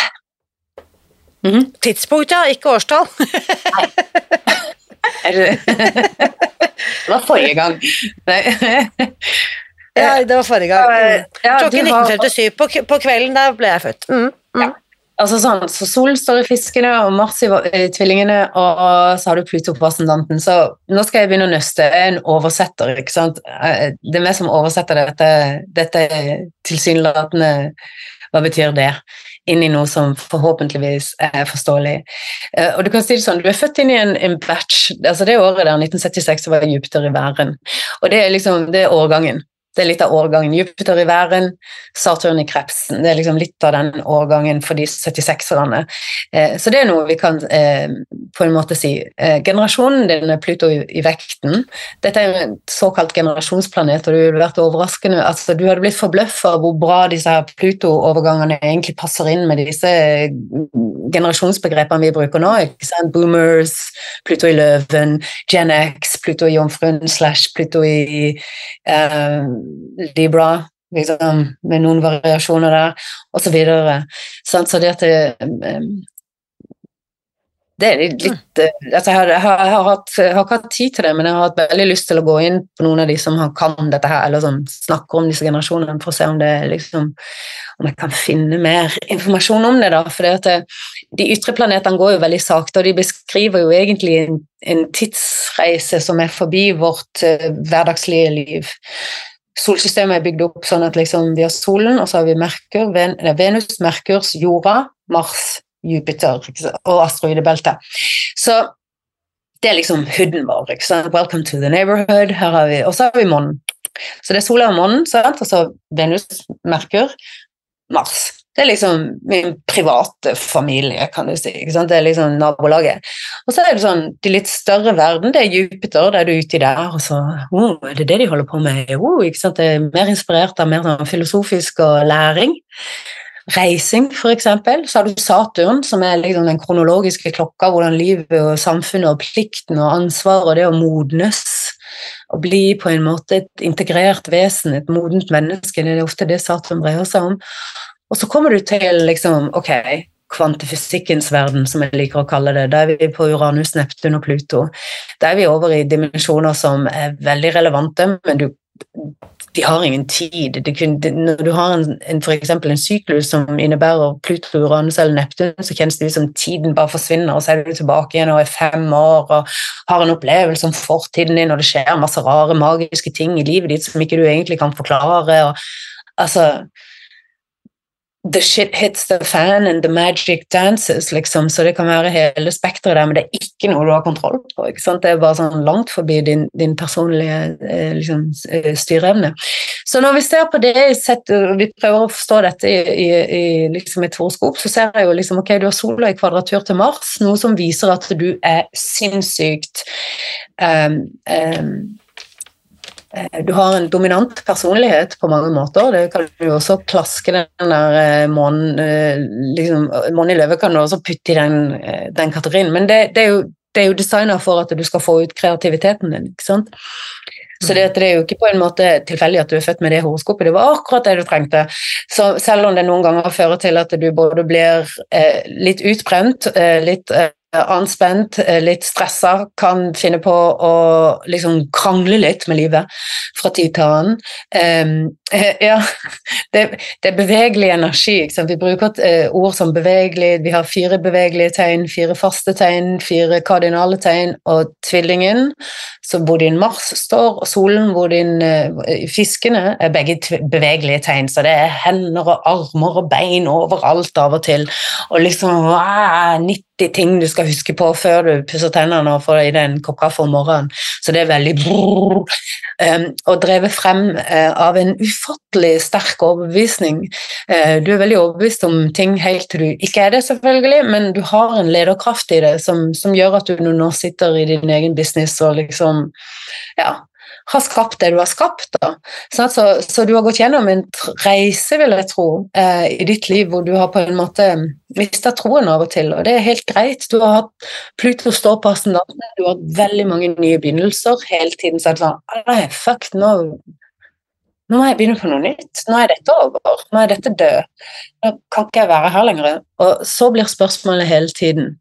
Mhm. Tidspunkt, ja, ikke årstall. Det det var forrige gang. Nei. Ja, det var forrige gang. Mm. Ja, Klokken du har- 19.57 på, på kvelden, da ble jeg født. Mm. Mm. Altså sånn, så Solen står i fiskene og Mars i, i tvillingene, og så har du Pluto på ascendanten. Så nå skal jeg begynne å nøste. Jeg er en oversetter, ikke sant. Eh, Det er meg som oversetter dette, dette tilsynelatende Hva betyr det? Inn i noe som forhåpentligvis er forståelig. Eh, Og du kan si det sånn, du er født inn i en, en batch. altså Det året der, 1976, så var Jupiter i væren. Og det er liksom, det er årgangen. Det er litt av årgangen. Jupiter i væren, Saturn i krepsen. Det er liksom litt av den årgangen for de 76-erne. Eh, så det er noe vi kan eh, på en måte si. Eh, generasjonen din er Pluto i, vekten. Dette er en såkalt generasjonsplanet, og du ville vært overraskende altså, Du hadde blitt forbløffa hvor bra disse Pluto-overgangene egentlig passer inn med disse generasjonsbegrepene vi bruker nå. ikke sant? Boomers, Pluto i løven, Gen X, Pluto i jomfruen slash Pluto i eh, Libra, liksom, med noen variasjoner der, og så videre. Så det at det, eh, det er litt, eh, altså jeg, har, jeg, har, jeg, har hatt, jeg har ikke hatt tid til det, men jeg har hatt veldig lyst til å gå inn på noen av de som kan dette her, eller som snakker om disse generasjonene, for å se om det liksom om jeg kan finne mer informasjon om det. da, for det at De ytre planetene går jo veldig sakte, og de beskriver jo egentlig en, en tidsreise som er forbi vårt uh, hverdagslige liv. Solsystemet er bygd opp sånn at liksom vi har solen, og så har vi Merkur, Ven Venus, Merkurs, jorda, Mars, Jupiter og asteroidebeltet. Så det er liksom hooden vår. Welcome to the neighborhood. Og så har vi månen. Så det er sola og månen, og så Venus, Merkur, Mars. Det er liksom min private familie, kan du si. Det er liksom nabolaget. Og så er det sånn, de litt større verden, det er Jupiter, det er du uti der, og så oh, er det det de holder på med? Oh, ikke sant? Det er mer inspirert av mer sånn filosofisk og læring. Reising, for eksempel. Så har du Saturn, som er liksom den kronologiske klokka, hvordan livet og samfunnet og plikten og ansvaret og det å modnes å bli på en måte et integrert vesen, et modent menneske, det er ofte det Saturn dreier seg om. Og så kommer du til liksom, ok, kvantifysikkens verden, som jeg liker å kalle det. Da er vi på Uranus, Neptun og Pluto. Da er vi over i dimensjoner som er veldig relevante, men du, de har ingen tid. Kun, de, når du har en, en, for en syklus som innebærer Pluto, Uranus eller Neptun, så kjennes det ut som tiden bare forsvinner, og så er du tilbake igjen og er fem år og har en opplevelse om fortiden din, og det skjer masse rare, magiske ting i livet ditt som ikke du egentlig kan forklare. Og, altså The shit hits the fan and the magic dances, liksom. Så det kan være hele spekteret der, men det er ikke noe du har kontroll på. ikke sant? Det er bare sånn langt forbi din, din personlige eh, liksom, eh, styreevne. Så når vi ser på det, sett, vi prøver å forstå dette i, i, i liksom et horoskop, så ser jeg jo liksom ok, du har sola i kvadratur til Mars, noe som viser at du er sinnssykt um, um, du har en dominant personlighet på mange måter. Det kan du også klaske den der månen liksom, Månen i løve kan du også putte i den, den kategorien. Men det, det er jo, det jo designa for at du skal få ut kreativiteten din. ikke sant? Så det, det, er jo ikke på en måte tilfeldig at du er født med det horoskopet. Det var akkurat det du trengte. Så selv om det noen ganger fører til at du både blir eh, litt utbrent, eh, litt eh, anspent, eh, litt stressa, kan finne på å liksom krangle litt med livet fra tid til annen. Um, ja, det, det, er bevegelig energi. Vi bruker eh, ord som bevegelig, vi har fire bevegelige tegn, fire faste tegn, fire kardinale tegn, og tvillingen, hvor din Mars står, og solen, hvor din eh, fiskene, er begge bevegelige tegn. Så det er hender og armer og bein overalt av og til, og liksom 90 40 ting du skal huske på før du pusser tennene og får i deg en kopp kaffe om morgenen. Så det er veldig brrr, um, Og drevet frem uh, av en ufattelig sterk overbevisning. Uh, du er veldig overbevist om ting helt til du ikke er det, selvfølgelig, men du har en lederkraft i det som, som gjør at du nå sitter i din egen business og liksom Ja, har skapt det du har skapt. Da. Så, så, du har gått gjennom en reise, vil jeg tro, eh, i ditt liv hvor du har på en måte mista troen av og til, og det er helt greit. Du har hatt Pluto stå på ascendanten, du har hatt veldig mange nye begynnelser. Hele tiden så er det sånn fuck, nå, nå må jeg begynne på noe nytt. Nå er dette over. Nå er dette død. Nå kan ikke jeg være her lenger. Og så blir spørsmålet hele tiden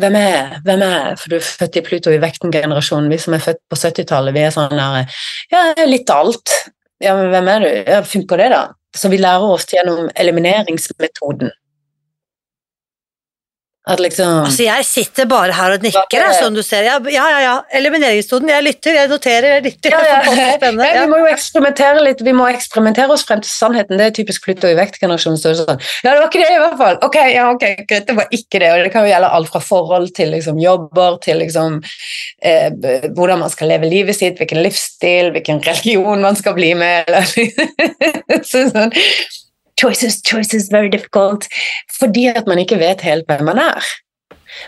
hvem er Hvem er For du er født i Pluto i vekten-generasjonen. Vi som er født på 70-tallet, vi er sånn der Ja, litt av alt. Ja, men hvem er du? Ja, funker det, da? Så vi lærer oss gjennom elimineringsmetoden. At liksom Altså, jeg sitter bare her og nikker, er jeg, som du ser. Ja, ja, ja. ja. Elimineringsstoden. Jeg lytter, jeg noterer, jeg lytter. ja, ja. Ja, Ja. vi må jo eksperimentere litt. Vi må eksperimentere oss frem til sannheten. Det er typisk Pluto i vektgenerasjonen. Er sånn. Ja, det var ikke det, i hvert fall. Ok, ja, ok, greit, det var ikke det. Og det kan jo gjelde alt fra forhold til liksom, jobber, til liksom, eh, hvordan man skal leve livet sitt, hvilken livsstil, hvilken religion man skal bli med. Eller, sånn. Choices, choices, very difficult. Fordi at man ikke vet helt hvem man er.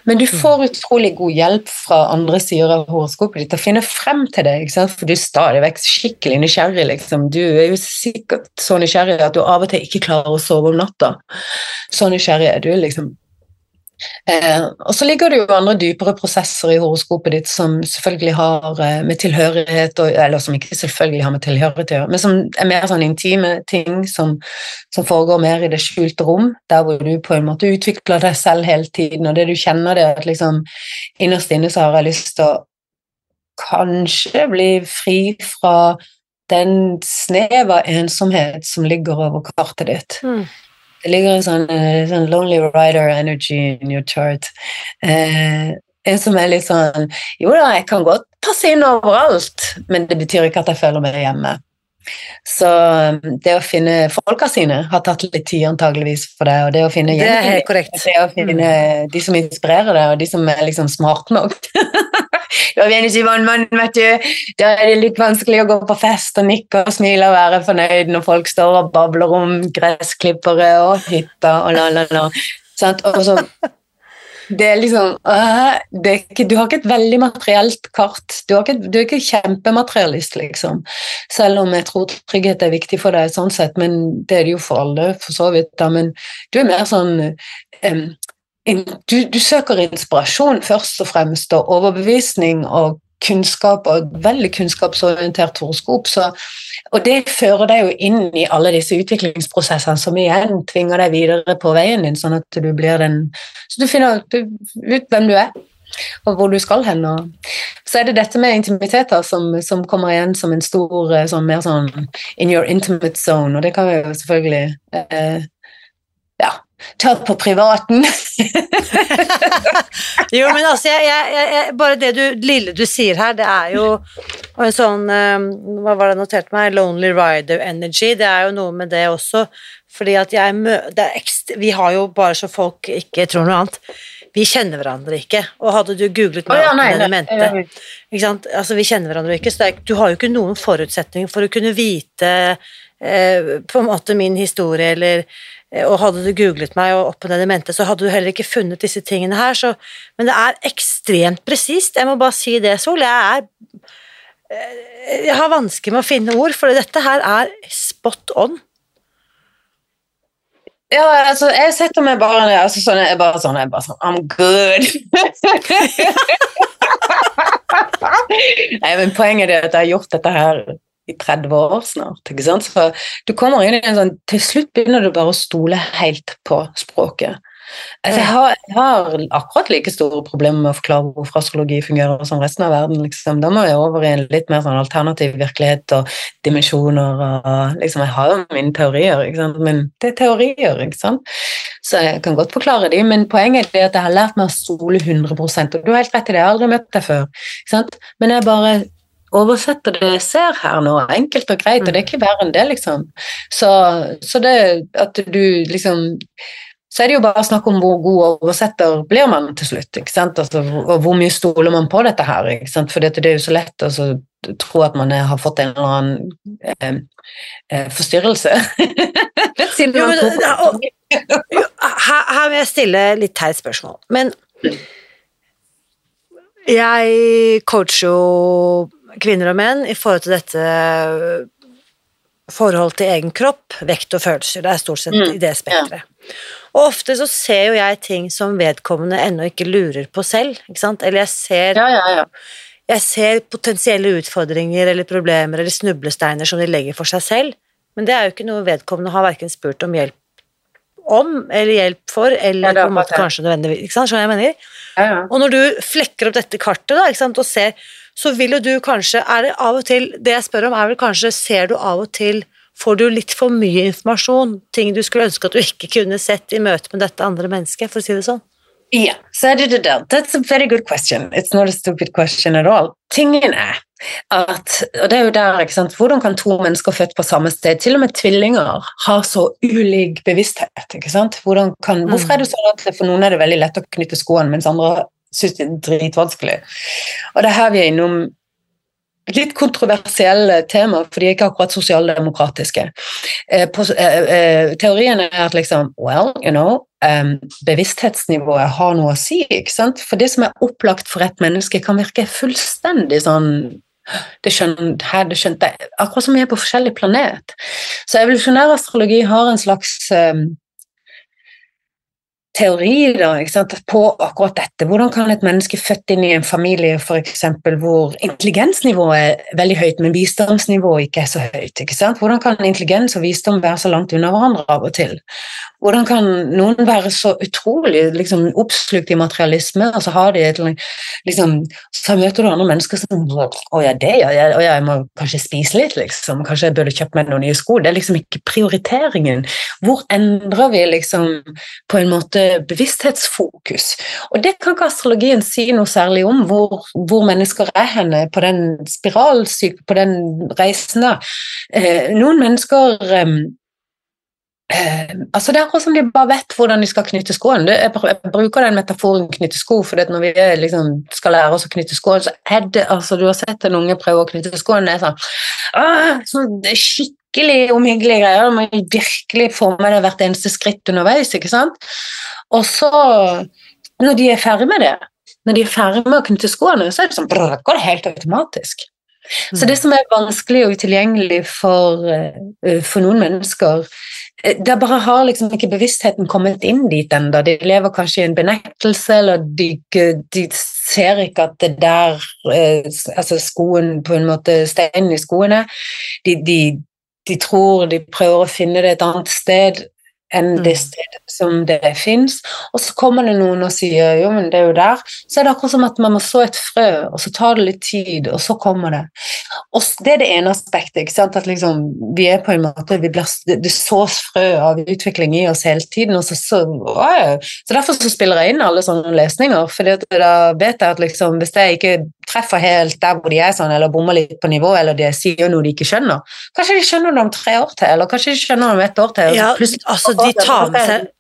Men du får utrolig god hjelp fra andre sider av horoskopet ditt til å finne frem til det, ikke sant? for du er stadig vekk skikkelig nysgjerrig. Liksom. Du er jo sikkert så nysgjerrig at du av og til ikke klarer å sove om natta. Så nysgjerrig er du, liksom. Eh, og så ligger det jo andre dypere prosesser i horoskopet ditt som selvfølgelig har eh, med tilhørighet og, Eller som ikke selvfølgelig har med tilhørighet å gjøre, men som er mer sånn intime ting som, som foregår mer i det skjulte rom, der hvor du på en måte utvikler deg selv hele tiden, og det du kjenner det at liksom innerst inne så har jeg lyst til å kanskje bli fri fra den snev av ensomhet som ligger over kartet ditt. Mm. Det ligger en sånn, eh, sånn lonely rider energy in your chart. Eh, en som er litt sånn Jo da, jeg kan godt passe inn overalt, men det betyr ikke at jeg føler meg hjemme. Så um, det å finne folka sine har tatt litt tid antageligvis for deg, og det å finne Det er helt korrekt. det å finne de som inspirerer deg, og de som er liksom smart nok. Da i vannmannen, vet du, da er det litt vanskelig å gå på fest og nikke og smile og være fornøyd når folk står og babler om gressklippere og hytter og la, la, la. Sant? Og så det er liksom det er ikke, Du har ikke et veldig materielt kart. Du, ikke, du er ikke kjempematerialist, liksom. Selv om jeg tror trygghet er viktig for deg, sånn sett, men det er det jo for alle, for så vidt. da, Men du er mer sånn in, du, du søker inspirasjon først og fremst, og overbevisning og kunnskap, og veldig kunnskapsorientert horoskop. Så, og det fører deg jo inn i alle disse utviklingsprosessene som igjen tvinger deg videre på veien din, sånn at du blir den Så du finner ut hvem du er, og hvor du skal hen. Og så er det dette med intimiteter som, som kommer igjen som en stor eh, sånn mer sånn in your intimate zone, og det kan vi jo selvfølgelig eh, ta på privaten. Jo, men altså, jeg, jeg, jeg, bare det du, lille du sier her, det er jo en sånn eh, Hva var det jeg noterte meg? Lonely rider energy. Det er jo noe med det også. Fordi at jeg mø... Vi har jo bare så folk ikke tror noe annet. Vi kjenner hverandre ikke. Og hadde du googlet meg oh, ja, nei, nei, mente? Altså, Vi kjenner hverandre ikke, så er, du har jo ikke noen forutsetning for å kunne vite eh, på en måte min historie, eller og hadde du googlet meg og opp med det mente, så hadde du heller ikke funnet disse tingene her. Så, men det er ekstremt presist. Jeg må bare si det, Sol. Jeg er eh, Jeg har vansker med å finne ord, for dette her er spot on. Ja, altså, jeg setter meg bare ned altså, sånn, jeg bare sånn, jeg bare sånn I'm good. Nei, men poenget er at jeg har gjort dette her i 30 år snart. ikke sant? Så du kommer inn i en sånn Til slutt begynner du bare å stole helt på språket. Altså, jeg, har, jeg har akkurat like store problemer med å forklare hvorfor astrologi fungerer som resten av verden. Liksom. Da må jeg over i en litt mer sånn alternativ virkelighet og dimensjoner. Og, liksom, jeg har jo mine teorier, ikke sant? men det er teorier. ikke sant? Så jeg kan godt forklare de, men poenget er at jeg har lært meg å stole 100% og du har helt rett i det, jeg har aldri møtt deg før. ikke sant? Men jeg bare oversetter det jeg ser her nå, enkelt og greit, og det er ikke verre enn det, liksom. Så, så det at du liksom så er det jo bare snakk om hvor god oversetter blir man til slutt. ikke sant? Altså, og hvor mye stoler man på dette her? ikke sant? For det er jo så lett å altså, tro at man har fått en eller annen eh, eh, forstyrrelse. Siden Jo, men, og- jo, her, her vil jeg stille litt teit spørsmål, men jeg coacher jo kvinner og menn i forhold til dette forhold til egen kropp, vekt og følelser. Det er stort sett Mm, i det spekteret. Og ofte så ser jo jeg ting som vedkommende ennå ikke lurer på selv, ikke sant? Eller jeg ser, ja, ja, ja. jeg ser potensielle utfordringer eller problemer eller snublesteiner som de legger for seg selv, men det er jo ikke noe vedkommende har hverken spurt om hjelp om, eller hjelp for, eller Ja, på en måte kanskje nødvendigvis, ikke sant? Skjønner jeg mener? Ja, ja. Og når du flekker opp dette kartet da, ikke sant, og ser, så vil jo du kanskje er det av og til, Det jeg spør om, er vel kanskje Ser du av og til Får du litt for mye informasjon? Ting du skulle ønske at du ikke kunne sett i møte med dette andre mennesket, for å si det sånn? Ja, så er det det der. That's a very good question. It's not a stupid question at all. Tingen er at, og det er jo der, ikke sant, hvordan kan to mennesker født på samme sted, til og med tvillinger, ha så ulik bevissthet? ikke sant? Kan. Hvorfor er det sånn at for noen er det veldig lett å knytte skoene, mens andre syns det er dritvanskelig? Og det er her vi er innom litt kontroversielle temaer, for de er ikke akkurat sosialdemokratiske. Eh, eh, eh, teorien er at liksom, well, you know, um, bevissthetsnivået har noe å si, ikke sant? For det som er opplagt for et menneske, kan virke fullstendig sånn det skjønte, her, det skjønte. Akkurat som vi er på forskjellig planet. Så evolusjonær astrologi har en slags em, teori da, på akkurat dette. Hvordan kan et menneske født inn i en familie for eksempel, hvor intelligensnivået er veldig høyt, men visdomsnivået ikke er så høyt? Hvordan kan intelligens og visdom være så langt unna hverandre av og til? Hvordan kan noen være så utrolig liksom, oppslukt i materialisme, og så et liksom, Så møter du andre mennesker som Å ja, det ja, jeg, og jeg må kanskje spise litt, liksom. Kanskje jeg burde kjøpt meg noen nye sko. Det er liksom ikke prioriteringen. Hvor endrer vi liksom på en måte bevissthetsfokus? Og det kan ikke astrologien si noe særlig om, hvor, hvor mennesker er henne på den spiralsyke, på den reisen. Eh, noen mennesker eh, Eh, altså Det er akkurat som de bare vet hvordan de skal knytte skoene. Det, jeg, bruker den metaforen knytte sko, for når vi liksom, skal lære oss å knytte skoene, så er det altså Du har sett en unge prøve å knytte skoene, det er sånn, «Åh, sånn det er skikkelig omhyggelige greier. Du må virkelig få med deg hvert eneste skritt underveis, ikke sant? Og så, når de er ferdig med det, når de er ferdig med å knytte skoene, så er det sånn, brr, går det helt automatisk. Så det som er vanskelig og utilgjengelig for, eh, for noen mennesker, Der det bare har liksom ikke bevisstheten kommet inn dit ennå. De lever kanskje i en benektelse, eller de, de ser ikke at det der eh, Altså skoen på en måte Steinen i skoene. De, de, de tror de prøver å finne det et annet sted enn det Mm. stedet som det fins. Og så kommer det noen og sier jo, men det er jo der. Så er det akkurat som at man må så et frø, og så tar det litt tid, og så kommer det. Og det er det ene aspektet. ikke sant? At liksom, vi er på en måte, vi blir, det, sås frø av utvikling i oss hele tiden. og Så, så, wow. så derfor så spiller jeg inn alle sånne lesninger. For da vet jeg at liksom, hvis jeg ikke treffer helt der hvor de er, sånn, eller bommer litt på nivå, eller de sier noe de ikke skjønner, kanskje de skjønner det om tre år til, eller kanskje de skjønner det om ett år til. Ja, altså de tar med seg,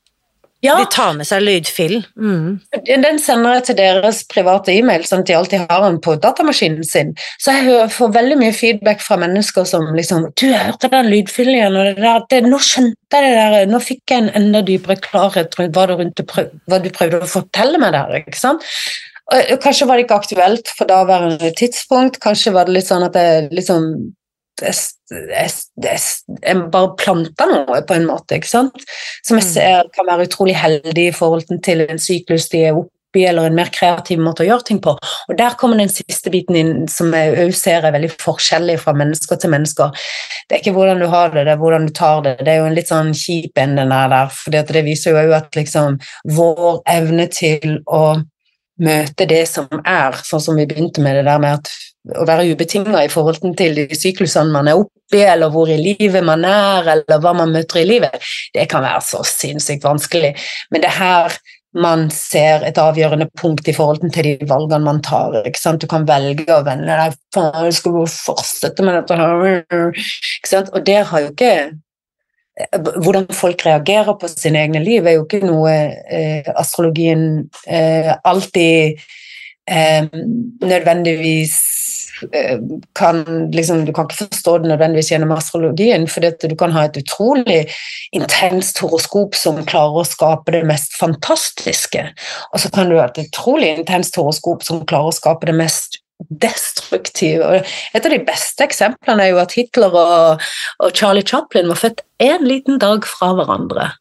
ja, de tar med seg lydfilen. Mm. den sender jeg til deres private e-mail, sånn at de alltid har den på datamaskinen sin. Så jeg får veldig mye feedback fra mennesker som liksom 'Du, jeg hørte den lydfilen igjen, og det der, det, nå skjønte jeg det der, nå fikk jeg en enda dypere klarhet rundt hva du, prøv, hva du prøvde å fortelle meg der', ikke sant? Og kanskje var det ikke aktuelt for daværende tidspunkt, kanskje var det litt sånn at jeg liksom jeg, jeg, jeg, jeg bare planter noe, på en måte, ikke sant? Som jeg Mm. ser kan være utrolig heldig i forhold til en syklus de er oppi, eller en mer kreativ måte å gjøre ting på. Og der kommer den siste biten inn, som jeg òg ser er veldig forskjellig fra mennesker til mennesker. Det er ikke hvordan du har det, det er hvordan du tar det. Det er jo en litt sånn kjip en, den der, der for det viser jo òg at liksom vår evne til å møte det som er, sånn som vi begynte med det der med at å være ubetinga i forhold til de syklusene man er oppe i, eller hvor i livet man er, eller hva man møter i livet, det kan være så sinnssykt vanskelig. Men det er her man ser et avgjørende punkt i forhold til de valgene man tar. ikke sant? Du kan velge å vende deg faen, jeg skal fortsette med dette her. Ikke sant? Og der har jo ikke hvordan folk reagerer på sine egne liv, er jo ikke noe eh, astrologien eh, alltid eh, nødvendigvis eh, kan liksom, Du kan ikke forstå det nødvendigvis gjennom astrologien, for du kan ha et utrolig intenst horoskop som klarer å skape det mest fantastiske, og så kan du ha et utrolig intenst horoskop som klarer å skape det mest destruktive. Og et av de beste eksemplene er jo at Hitler og, og Charlie Chaplin var født en liten dag fra hverandre.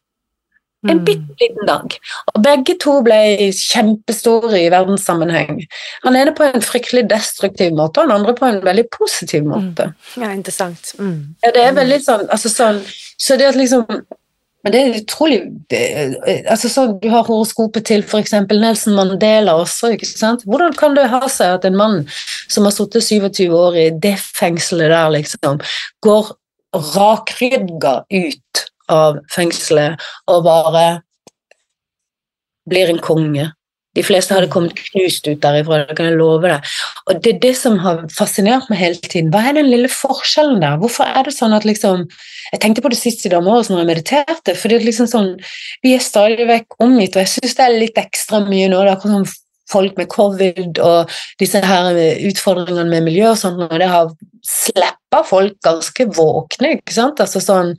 En Mm. bitte liten dag. Og begge to ble kjempestore i verdenssammenheng. Han ene på en fryktelig destruktiv måte, og han andre på en veldig positiv måte. Ja, interessant. Mm. Ja, det er veldig sånn, altså sånn Så det at liksom Men det er utrolig altså så, Du har horoskopet til f.eks. Nelson Mandela også. ikke sant? Hvordan kan det ha seg at en mann som har sittet 27 år i det fengselet der, liksom, går rakrygga ut av fengselet og bare blir en konge? De fleste hadde kommet knust ut derifra, det kan jeg love deg. Og det er det som har fascinert meg hele tiden. Hva er den lille forskjellen der? Hvorfor er det sånn at liksom Jeg tenkte på det sist i dag morges når jeg mediterte, for det er liksom sånn Vi er stadig vekk omgitt, og jeg syns det er litt ekstra mye nå. Det er akkurat som folk med covid og disse her utfordringene med miljø og sånt, og det har slappa folk ganske våkne, ikke sant? Altså sånn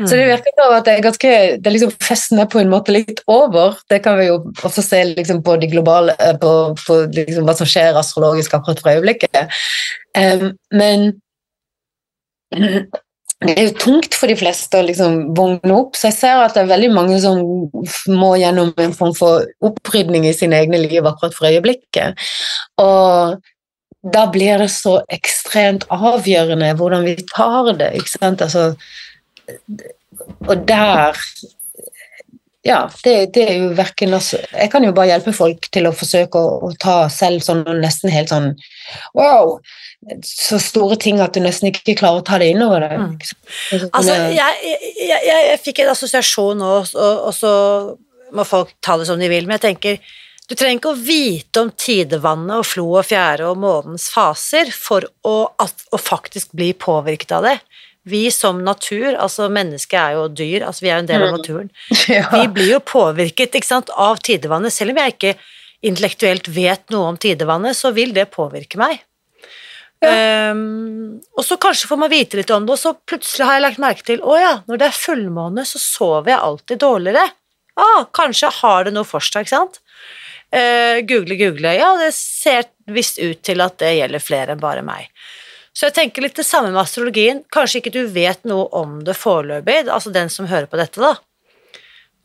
Så det virker som at det er ganske det liksom Festen er på en måte litt over. Det kan vi jo også se liksom på de globale eh, på, på liksom hva som skjer astrologisk akkurat for øyeblikket. Um, men det er jo tungt for de fleste å liksom vågne opp, så jeg ser at det er veldig mange som må gjennom en form for opprydning i sine egne liv akkurat for øyeblikket. Og da blir det så ekstremt avgjørende hvordan vi tar det, ikke sant. Altså, og der ja, det, det, er jo verken altså, Jeg kan jo bare hjelpe folk til å forsøke å, å ta selv sånn nesten helt sånn Wow! så store ting at du nesten ikke klarer å ta det innover deg. Mm. Altså, jeg, jeg, jeg, jeg, fikk en assosiasjon nå, og, og, så må folk ta det som de vil, men jeg tenker du trenger ikke å vite om tidevannet og flo og fjære og månens faser for å, at, å faktisk bli påvirket av det. Vi som natur, altså mennesket er jo dyr, altså vi er jo en del av mm. naturen, ja. vi blir jo påvirket sant, av tidevannet. Selv om jeg ikke intellektuelt vet noe om tidevannet, så vil det påvirke meg. Um, og så kanskje får man vite litt om det, og så plutselig har jeg lagt merke til å ja, når det er fullmåne, så sover jeg alltid dårligere. Ah, kanskje har det noe for seg, ikke sant? Uh, google, google. Ja, det ser visst ut til at det gjelder flere enn bare meg. Så jeg tenker litt det samme med astrologien. Kanskje ikke du vet noe om det foreløpig, altså den som hører på dette, da.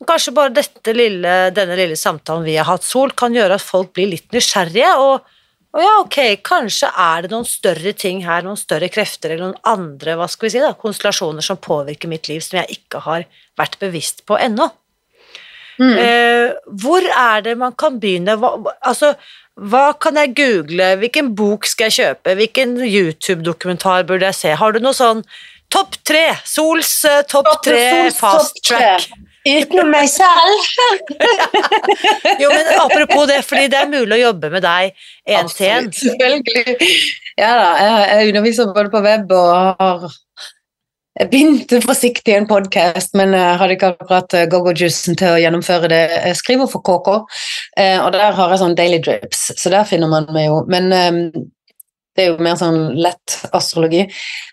Kanskje bare lille, denne lille samtalen vi har hatt, Sol, kan gjøre at folk blir litt nysgjerrige og å ja, ok, kanskje er det noen større ting her, noen større krefter eller noen andre hva skal vi si da, konstellasjoner som påvirker mitt liv som jeg ikke har vært bevisst på ennå. Mm. Eh, hvor er det man kan begynne? Hva, altså, hva kan jeg google? Hvilken bok skal jeg kjøpe? Hvilken YouTube-dokumentar burde jeg se? Har du noe sånn topp tre? Sols uh, topp tre fast track? Utenom meg selv. jo, men apropos det, fordi det er mulig å jobbe med deg én til én. Selvfølgelig. Ja da, jeg underviser både på web og har jeg begynte forsiktig i en podkast, men jeg hadde ikke akkurat eh, go-go-juicen til å gjennomføre det. Jeg skriver for KK, eh, og der har jeg sånn daily drips, så der finner man meg jo. Men det er jo mer sånn lett astrologi.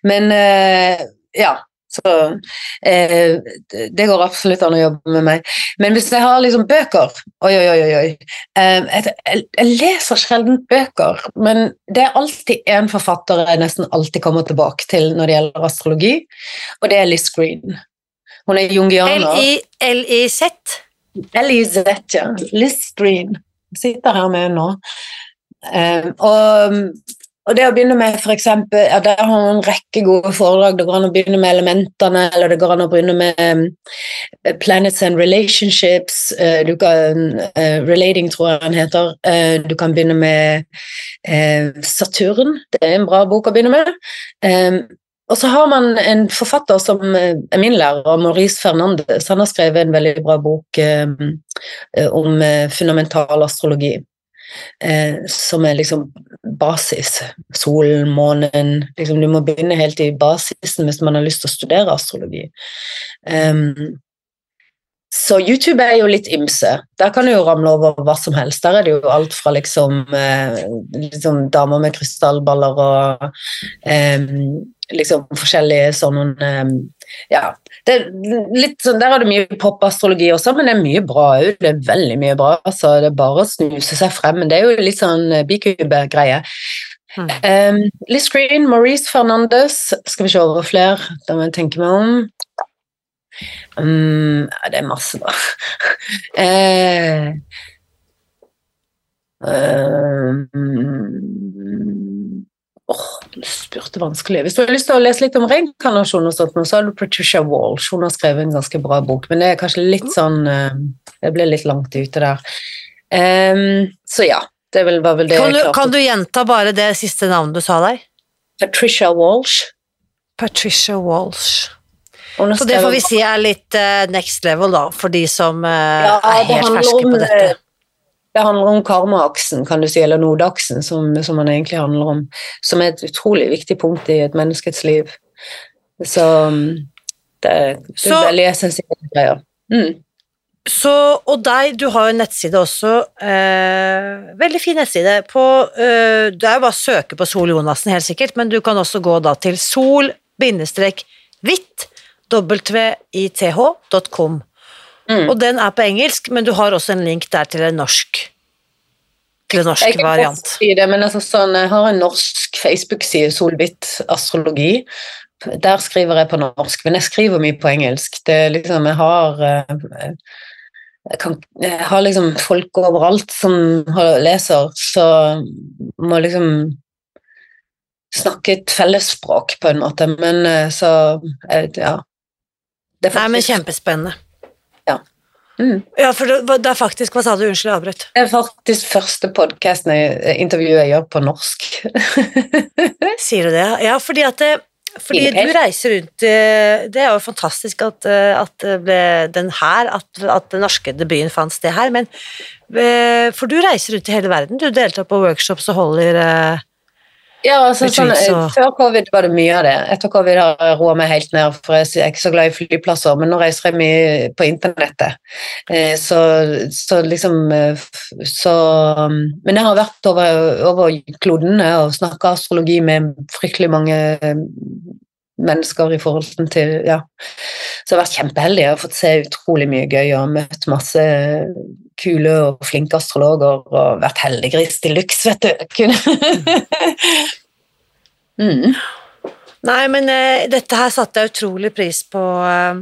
Men eh, ja, så eh, det går absolutt an å jobbe med meg. Men hvis jeg har liksom bøker Oi, oi, oi. oi. Eh, jeg, jeg, leser sjelden bøker, men det er alltid én forfatter jeg nesten alltid kommer tilbake til når det gjelder astrologi, og det er Liz Green. Hun er jungianer. L-I-Z? L-I-Z, ja. Liz Green. sitter her med henne nå. Um, og og det å begynne med for eksempel, ja, Der har man en rekke gode foredrag. Det går an å begynne med elementene, eller det går an å begynne med um, Planets and Relationships. Uh, du kan, uh, relating, tror jeg den heter. Du kan begynne med Saturn. Det er en bra bok å begynne med. Og så har man en forfatter som er min lærer, Maurice Fernandes. Han har skrevet en veldig bra bok om fundamental astrologi eh, som er liksom basis. Solen, månen liksom, Du må begynne helt i basisen hvis man har lyst til å studere astrologi. Um, så YouTube er jo litt ymse. Der kan du jo ramle over hva som helst. Der er det jo alt fra liksom, eh, liksom damer med krystallballer og eh, liksom forskjellige sånne Ja. Det er litt sånn, der er det mye popastrologi også, men det er mye bra òg. Det er veldig mye bra. så Det er bare å snuse seg frem. Men det er jo litt sånn bikube-greie. Mm. Um, Liz Green, Maurice Fernandes Skal vi se over flere, da må jeg tenke meg om. Um, det er masse, da. eh, um, spurte vanskelig. Hvis du har lyst til å lese litt om reinkarnasjon, og sånt, så har du Patricia Walsh. Hun har skrevet en ganske bra bok, men det er kanskje litt sånn eh, Det ble litt langt ute der. Um, så ja. Det var vel det kan du, kan du gjenta bare det siste navnet du sa der? Patricia Walsh. Patricia Walsh. Så det får vi si er litt uh, next level, da, for de som uh, ja, er helt ferske på dette. Det handler om karmaaksen, kan du si, eller nodeaksen, som, som man egentlig handler om. Som er et utrolig viktig punkt i et menneskets liv. Så det, det, det er veldig essensielle greier. Mm. Så, og deg, du har jo en nettside også. Eh, veldig fin nettside. På, eh, det er jo bare å søke på Sol Jonassen, helt sikkert, men du kan også gå da til sol-hvitt with.com. Mm. Og den er på engelsk, men du har også en link der til en norsk til en norsk jeg variant. Si det, men altså sånn, jeg har en norsk Facebook-side, Solhvitt astrologi. Der skriver jeg på norsk, men jeg skriver mye på engelsk. Det liksom, jeg har eh, jeg, kan, jeg har liksom folk overalt som leser, så må liksom snakke et fellesspråk, på en måte, men eh, så eh, ja. Det er faktisk, Nei, men kjempespennende. Ja. Mm. Ja, for det, det, er faktisk Hva sa du? Unnskyld, jeg avbrøt. Det er faktisk første podkast-intervjuet jeg gjør på norsk. Sier du det? Ja, fordi at det, fordi du reiser rundt eh, Det er jo fantastisk at, eh, at den her, at, at den norske debuten fant sted her, men For du reiser rundt i hele verden. Du deltar på workshops og holder ja, altså, sånn, Før covid var det mye av det. Etter covid har jeg roa meg helt ned, for jeg er ikke så glad i flyplasser. Men nå reiser jeg mye på internettet. Eh, så, så, liksom eh, så Men jeg har vært over, over klodene og snakka astrologi med fryktelig mange eh, mennesker i forhold til Ja. Så jeg har vært kjempeheldig. Har fått se utrolig mye gøy og møtt masse kule og flinke astrologer og vært heldiggris de luxe, vet du. mm. Nei, men uh, dette her satte jeg utrolig pris på. Uh,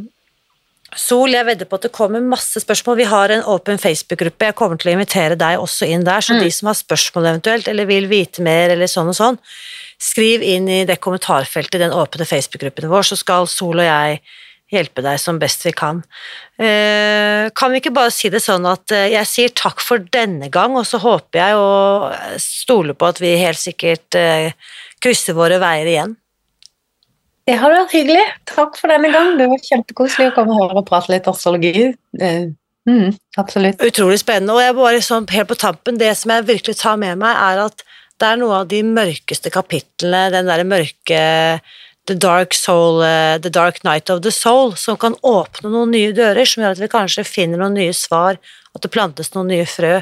Sol, jeg vedder på at det kommer masse spørsmål. Vi har en åpen Facebook-gruppe. Jeg kommer til å invitere deg også inn der, så mm. de som har spørsmål eventuelt, eller vil vite mer, eller sånn og sånn, skriv inn i det kommentarfeltet i den åpne Facebook-gruppen vår, så skal Sol og jeg hjelpe deg som best vi kan. Eh, kan vi ikke bare si det sånn at eh, jeg sier takk for denne gang, og så håper jeg og stoler på at vi helt sikkert eh, krysser våre veier igjen? Det har vært hyggelig. Takk for denne gang. Det var kjempekoselig å komme her og prate litt astrologi. Mm, absolutt. Utrolig spennende. Og jeg bare sånn helt på tampen, det som jeg virkelig tar med meg, er at det er noe av de mørkeste kapitlene, den derre mørke The Dark Soul, uh, The Dark Night of the Soul, som kan åpne noen nye dører, som gjør at vi kanskje finner noen nye svar, at det plantes noen nye frø.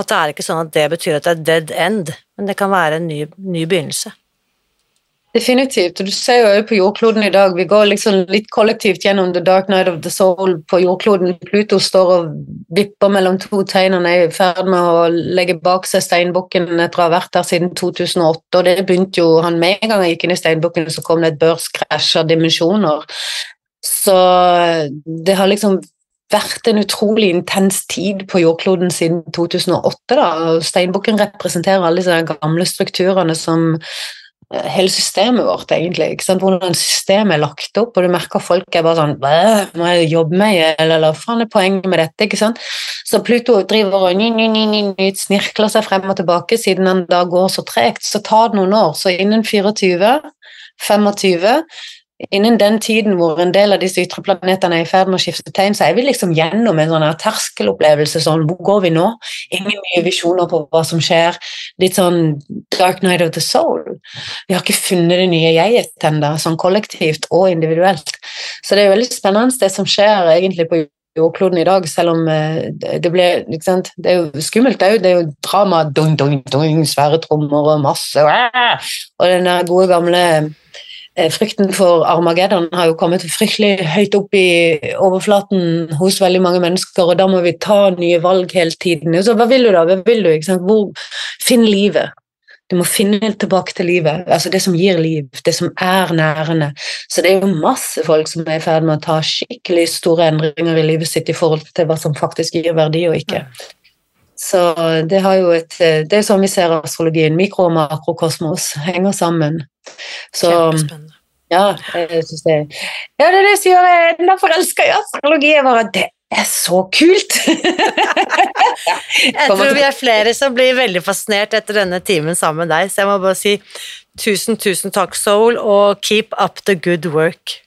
At det er ikke sånn at det betyr at det er dead end, men det kan være en ny, ny begynnelse. Definitivt. og Du ser jo på jordkloden i dag, vi går liksom litt kollektivt gjennom the dark night of the soul på jordkloden. Pluto står og vipper mellom to tegn. Han er i ferd med å legge bak seg steinbukken etter å ha vært der siden 2008. og det begynte jo, han Med en gang han gikk inn i steinbukken, så kom det et børskrasj av dimensjoner. Så det har liksom vært en utrolig intens tid på jordkloden siden 2008. da, Steinbukken representerer alle disse gamle strukturene som hele systemet vårt, egentlig. ikke sant? Hvordan systemet er lagt opp, og du merker folk er bare sånn Må jeg jobbe med eller, hva faen er poenget med dette? ikke sant? Så Pluto driver og ny, ny, ny, ny, snirkler seg frem og tilbake siden han da går så tregt. Så tar det noen år. Så innen 24, 25 innen den tiden hvor en del av disse ytre planetene er i ferd med å skifte tegn, så er vi liksom gjennom en sånn terskelopplevelse. sånn, Hvor går vi nå? Ingen nye visjoner på hva som skjer. Litt sånn dark night of the soul. Vi har ikke funnet det nye jeget ennå, sånn kollektivt og individuelt. Så det er veldig spennende det som skjer egentlig på jordkloden i dag, selv om eh, det ble Det er jo skummelt òg. Det er jo drama, dung, dung, dung, svære trommer og masse Og den der gode gamle frykten for Armageddon har jo kommet fryktelig høyt opp i overflaten hos veldig mange mennesker, og da må vi ta nye valg hele tiden. Så hva vil du da? Hva vil du? Hvor, finn livet. Du må finne tilbake til livet, altså det som gir liv, det som er nærende. Så det er jo masse folk som er i ferd med å ta skikkelig store endringer i livet sitt i forhold til hva som faktisk gir verdi og ikke. Så det har jo et Det er sånn vi ser astrologien. Mikro- og makrokosmos henger sammen. Så Kjempespennende. ja, jeg synes det Ja, det er det som gjør jeg enda forelska i astrologi. Jeg bare, det er så kult! Jeg tror vi er flere som blir veldig fascinert etter denne timen sammen med deg, så jeg må bare si tusen, tusen takk, Soul, og keep up the good work.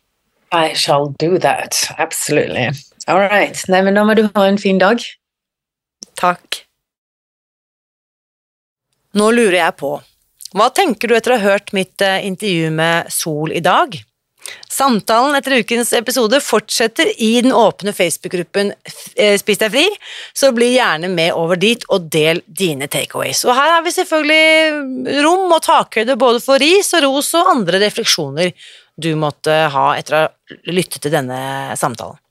I shall do that. Absolutely. All right. Nei, men da må du ha en fin dag. Takk. Nå lurer jeg på, hva tenker du etter å ha hørt mitt eh, intervju med Sol i dag? Samtalen etter ukens episode fortsetter i den åpne Facebook-gruppen eh, Spis deg fri, så bli gjerne med over dit og del dine takeaways. Og her har vi selvfølgelig rom og takhøyde både for ris og ros og andre refleksjoner du måtte ha etter å ha lyttet til denne samtalen.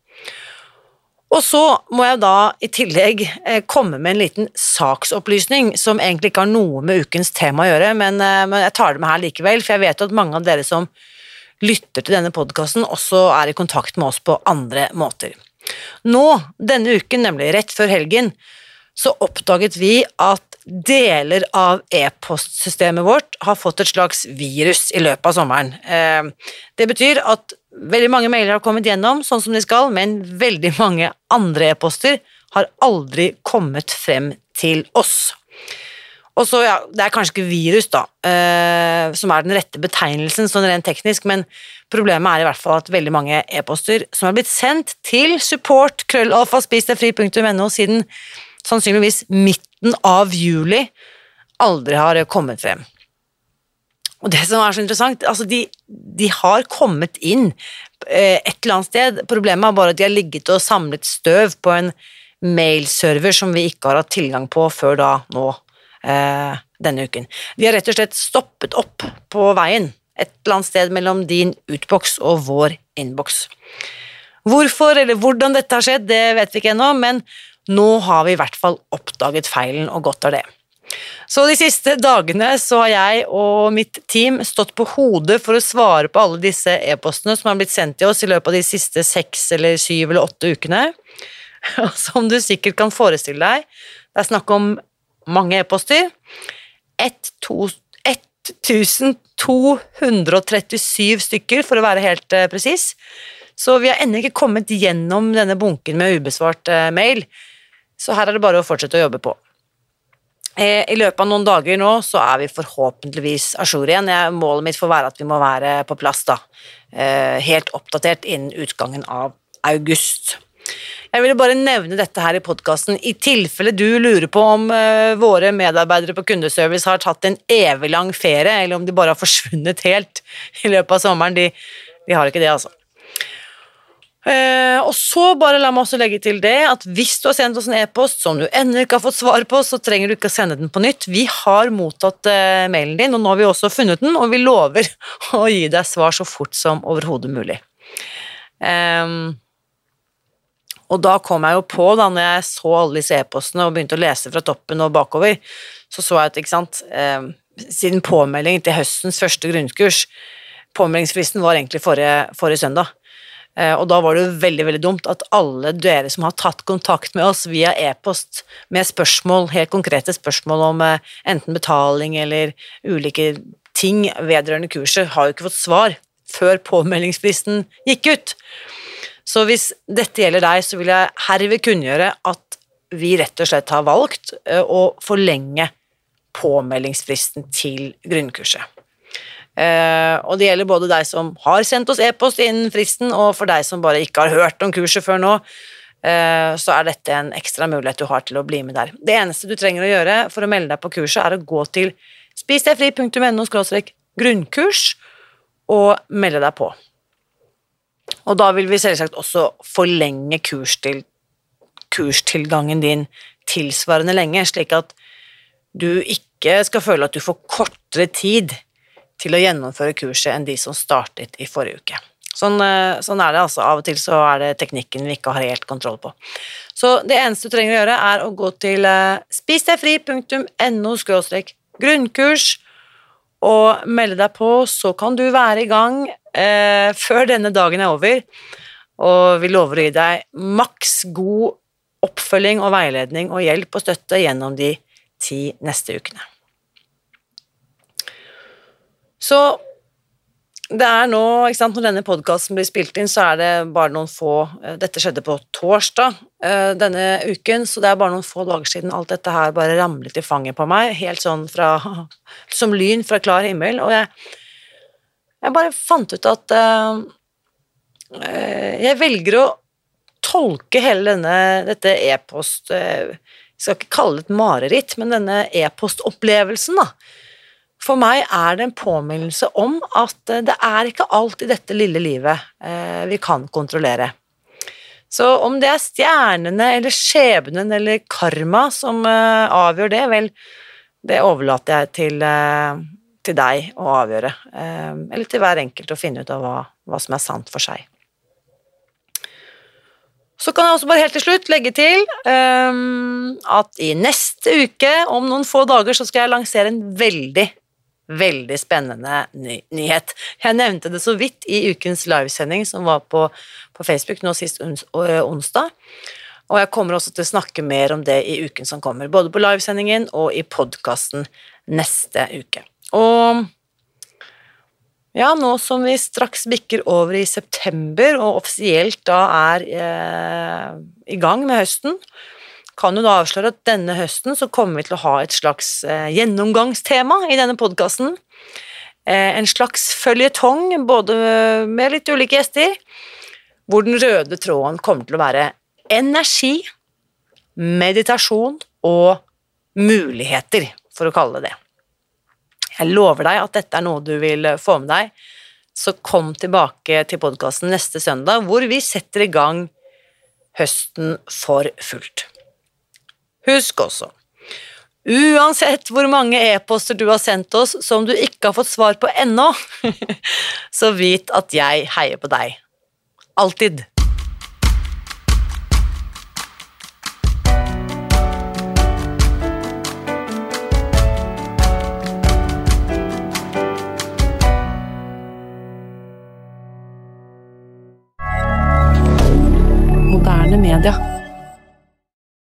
Og så må jeg da i tillegg eh, komme med en liten saksopplysning som egentlig ikke har noe med ukens tema å gjøre, eh, men jeg tar det med her likevel, for jeg vet at mange av dere som lytter til denne podkasten, også er i kontakt med oss på andre måter. Nå, denne uken, nemlig rett før helgen, så oppdaget vi at deler av e-postsystemet vårt har fått et slags virus i løpet av sommeren. Eh, Det betyr at veldig mange mailer har kommet gjennom sånn som de skal, men veldig mange andre e-poster har aldri kommet frem til oss. Og så, ja, Det er kanskje ikke virus, da, eh, som er den rette betegnelsen sånn rent teknisk, men problemet er i hvert fall at veldig mange e-poster som er blitt sendt til support krøllalfaspisdegfri.no siden sannsynligvis midten av juli, aldri har kommet frem. Og det som er så interessant, altså de, de har kommet inn eh, et eller annet sted. Problemet er bare at de har ligget og samlet støv på en mailserver som vi ikke har hatt tilgang på før da nå eh, denne uken. De har rett og slett stoppet opp på veien et eller annet sted mellom din utboks og vår innboks. Hvorfor eller hvordan dette har skjedd, det vet vi ikke ennå, men nå har vi i hvert fall oppdaget feilen og godt av det. Så de siste dagene så har jeg og mitt team stått på hodet for å svare på alle disse e-postene som har blitt sendt til oss i løpet av de siste seks eller syv eller åtte ukene. Som du sikkert kan forestille deg, det er snakk om mange e-poster. 1237 stykker, for å være helt eh, presis. Så vi har ennå ikke kommet gjennom denne bunken med ubesvart eh, mail, så her er det bare å fortsette å jobbe på. Eh, I løpet av noen dager nå så er vi forhåpentligvis à jour igjen. Målet mitt får være at vi må være på plass da, eh, helt oppdatert innen utgangen av august. Jeg ville bare nevne dette her i podkasten i tilfelle du lurer på om eh, våre medarbeidere på kundeservice har tatt en evig lang ferie, eller om de bare har forsvunnet helt i løpet av sommeren. De, de har ikke det, altså. Eh, og så bare la meg også legge til det at hvis du har sendt oss en e-post som du ennå ikke har fått svar på, så trenger du ikke å sende den på nytt. Vi har mottatt eh, mailen din, og nå har vi også funnet den, og vi lover å gi deg svar så fort som overhodet mulig. Eh, og da kom jeg jo på, da når jeg så alle disse e-postene og begynte å lese fra toppen og bakover, så så jeg at, ikke sant, eh, siden påmelding til høstens første grunnkurs Påmeldingsfristen var egentlig forrige, forrige søndag. Eh, og da var det jo veldig veldig dumt at alle dere som har tatt kontakt med oss via e-post med spørsmål, helt konkrete spørsmål om eh, enten betaling eller ulike ting vedrørende kurset, har jo ikke fått svar før påmeldingsfristen gikk ut. Så hvis dette gjelder deg, så vil jeg herved kunngjøre at vi rett og slett har valgt eh, å forlenge påmeldingsfristen til grunnkurset. Eh, og det gjelder både deg som har sendt oss e-post innen fristen, og for deg som bare ikke har hørt om kurset før nå, eh, så er dette en ekstra mulighet du har til å bli med der. Det eneste du trenger å gjøre for å melde deg på kurset, er å gå til spisdegfri.no grunnkurs og melde deg på. Og da vil vi selvsagt også forlenge kurstil, kurstilgangen din tilsvarende lenge, slik at du ikke skal føle at du får kortere tid til å gjennomføre kurset enn de som startet i forrige uke. Sånn, eh, sånn, er det altså. Av og til så er det teknikken vi ikke har helt kontroll på. Så det eneste du trenger å gjøre, er å gå til uh, spisdegfri.no grunnkurs og melde deg på, så kan du være i gang eh, før denne dagen er over. Og vi lover å gi deg maks god oppfølging og veiledning og hjelp og støtte gjennom de ti neste ukene. Så det er nå, ikke sant, Når denne podkasten blir spilt inn, så er det bare noen få eh, Dette skjedde på torsdag uh, denne uken, så det er bare noen få dager siden alt dette her bare ramlet i fanget på meg, helt sånn fra Som lyn fra klar himmel. Og jeg, jeg bare fant ut at uh, jeg velger å tolke hele denne, dette e-post Jeg skal ikke kalle det et mareritt, men denne e-postopplevelsen, da for meg er det en påminnelse om at eh, det er ikke alt i dette lille livet eh, vi kan kontrollere. Så om det er stjernene eller skjebnen eller karma som eh, avgjør det, vel, det overlater jeg til, til deg å avgjøre. Eller til hver enkelt å finne ut av hva, hva som er sant for seg. Så kan jeg også bare helt til slutt legge til um, at i neste uke, om noen få dager, så skal jeg lansere en veldig veldig spennende ny nyhet. Jeg nevnte det så vidt i ukens livesending som var på, på Facebook nå sist ons onsdag. Og jeg kommer også til å snakke mer om det i uken som kommer, både på livesendingen og i podkasten neste uke. Og ja, nå som vi straks bikker over i september og offisielt da er eh, i gang med høsten, kan jo da avsløre at denne høsten så kommer vi til å ha et slags eh, gjennomgangstema i denne podkasten. Eh, en slags føljetong, både med litt ulike gjester, hvor den røde tråden kommer til å være energi, meditasjon og muligheter, for å kalle det det. Jeg lover deg at dette er noe du vil få med deg, så kom tilbake til podkasten neste søndag, hvor vi setter i gang høsten for fullt. Husk også, uansett hvor mange e-poster du har sendt oss som du ikke har fått svar på ennå, så vit at jeg heier på deg. Alltid.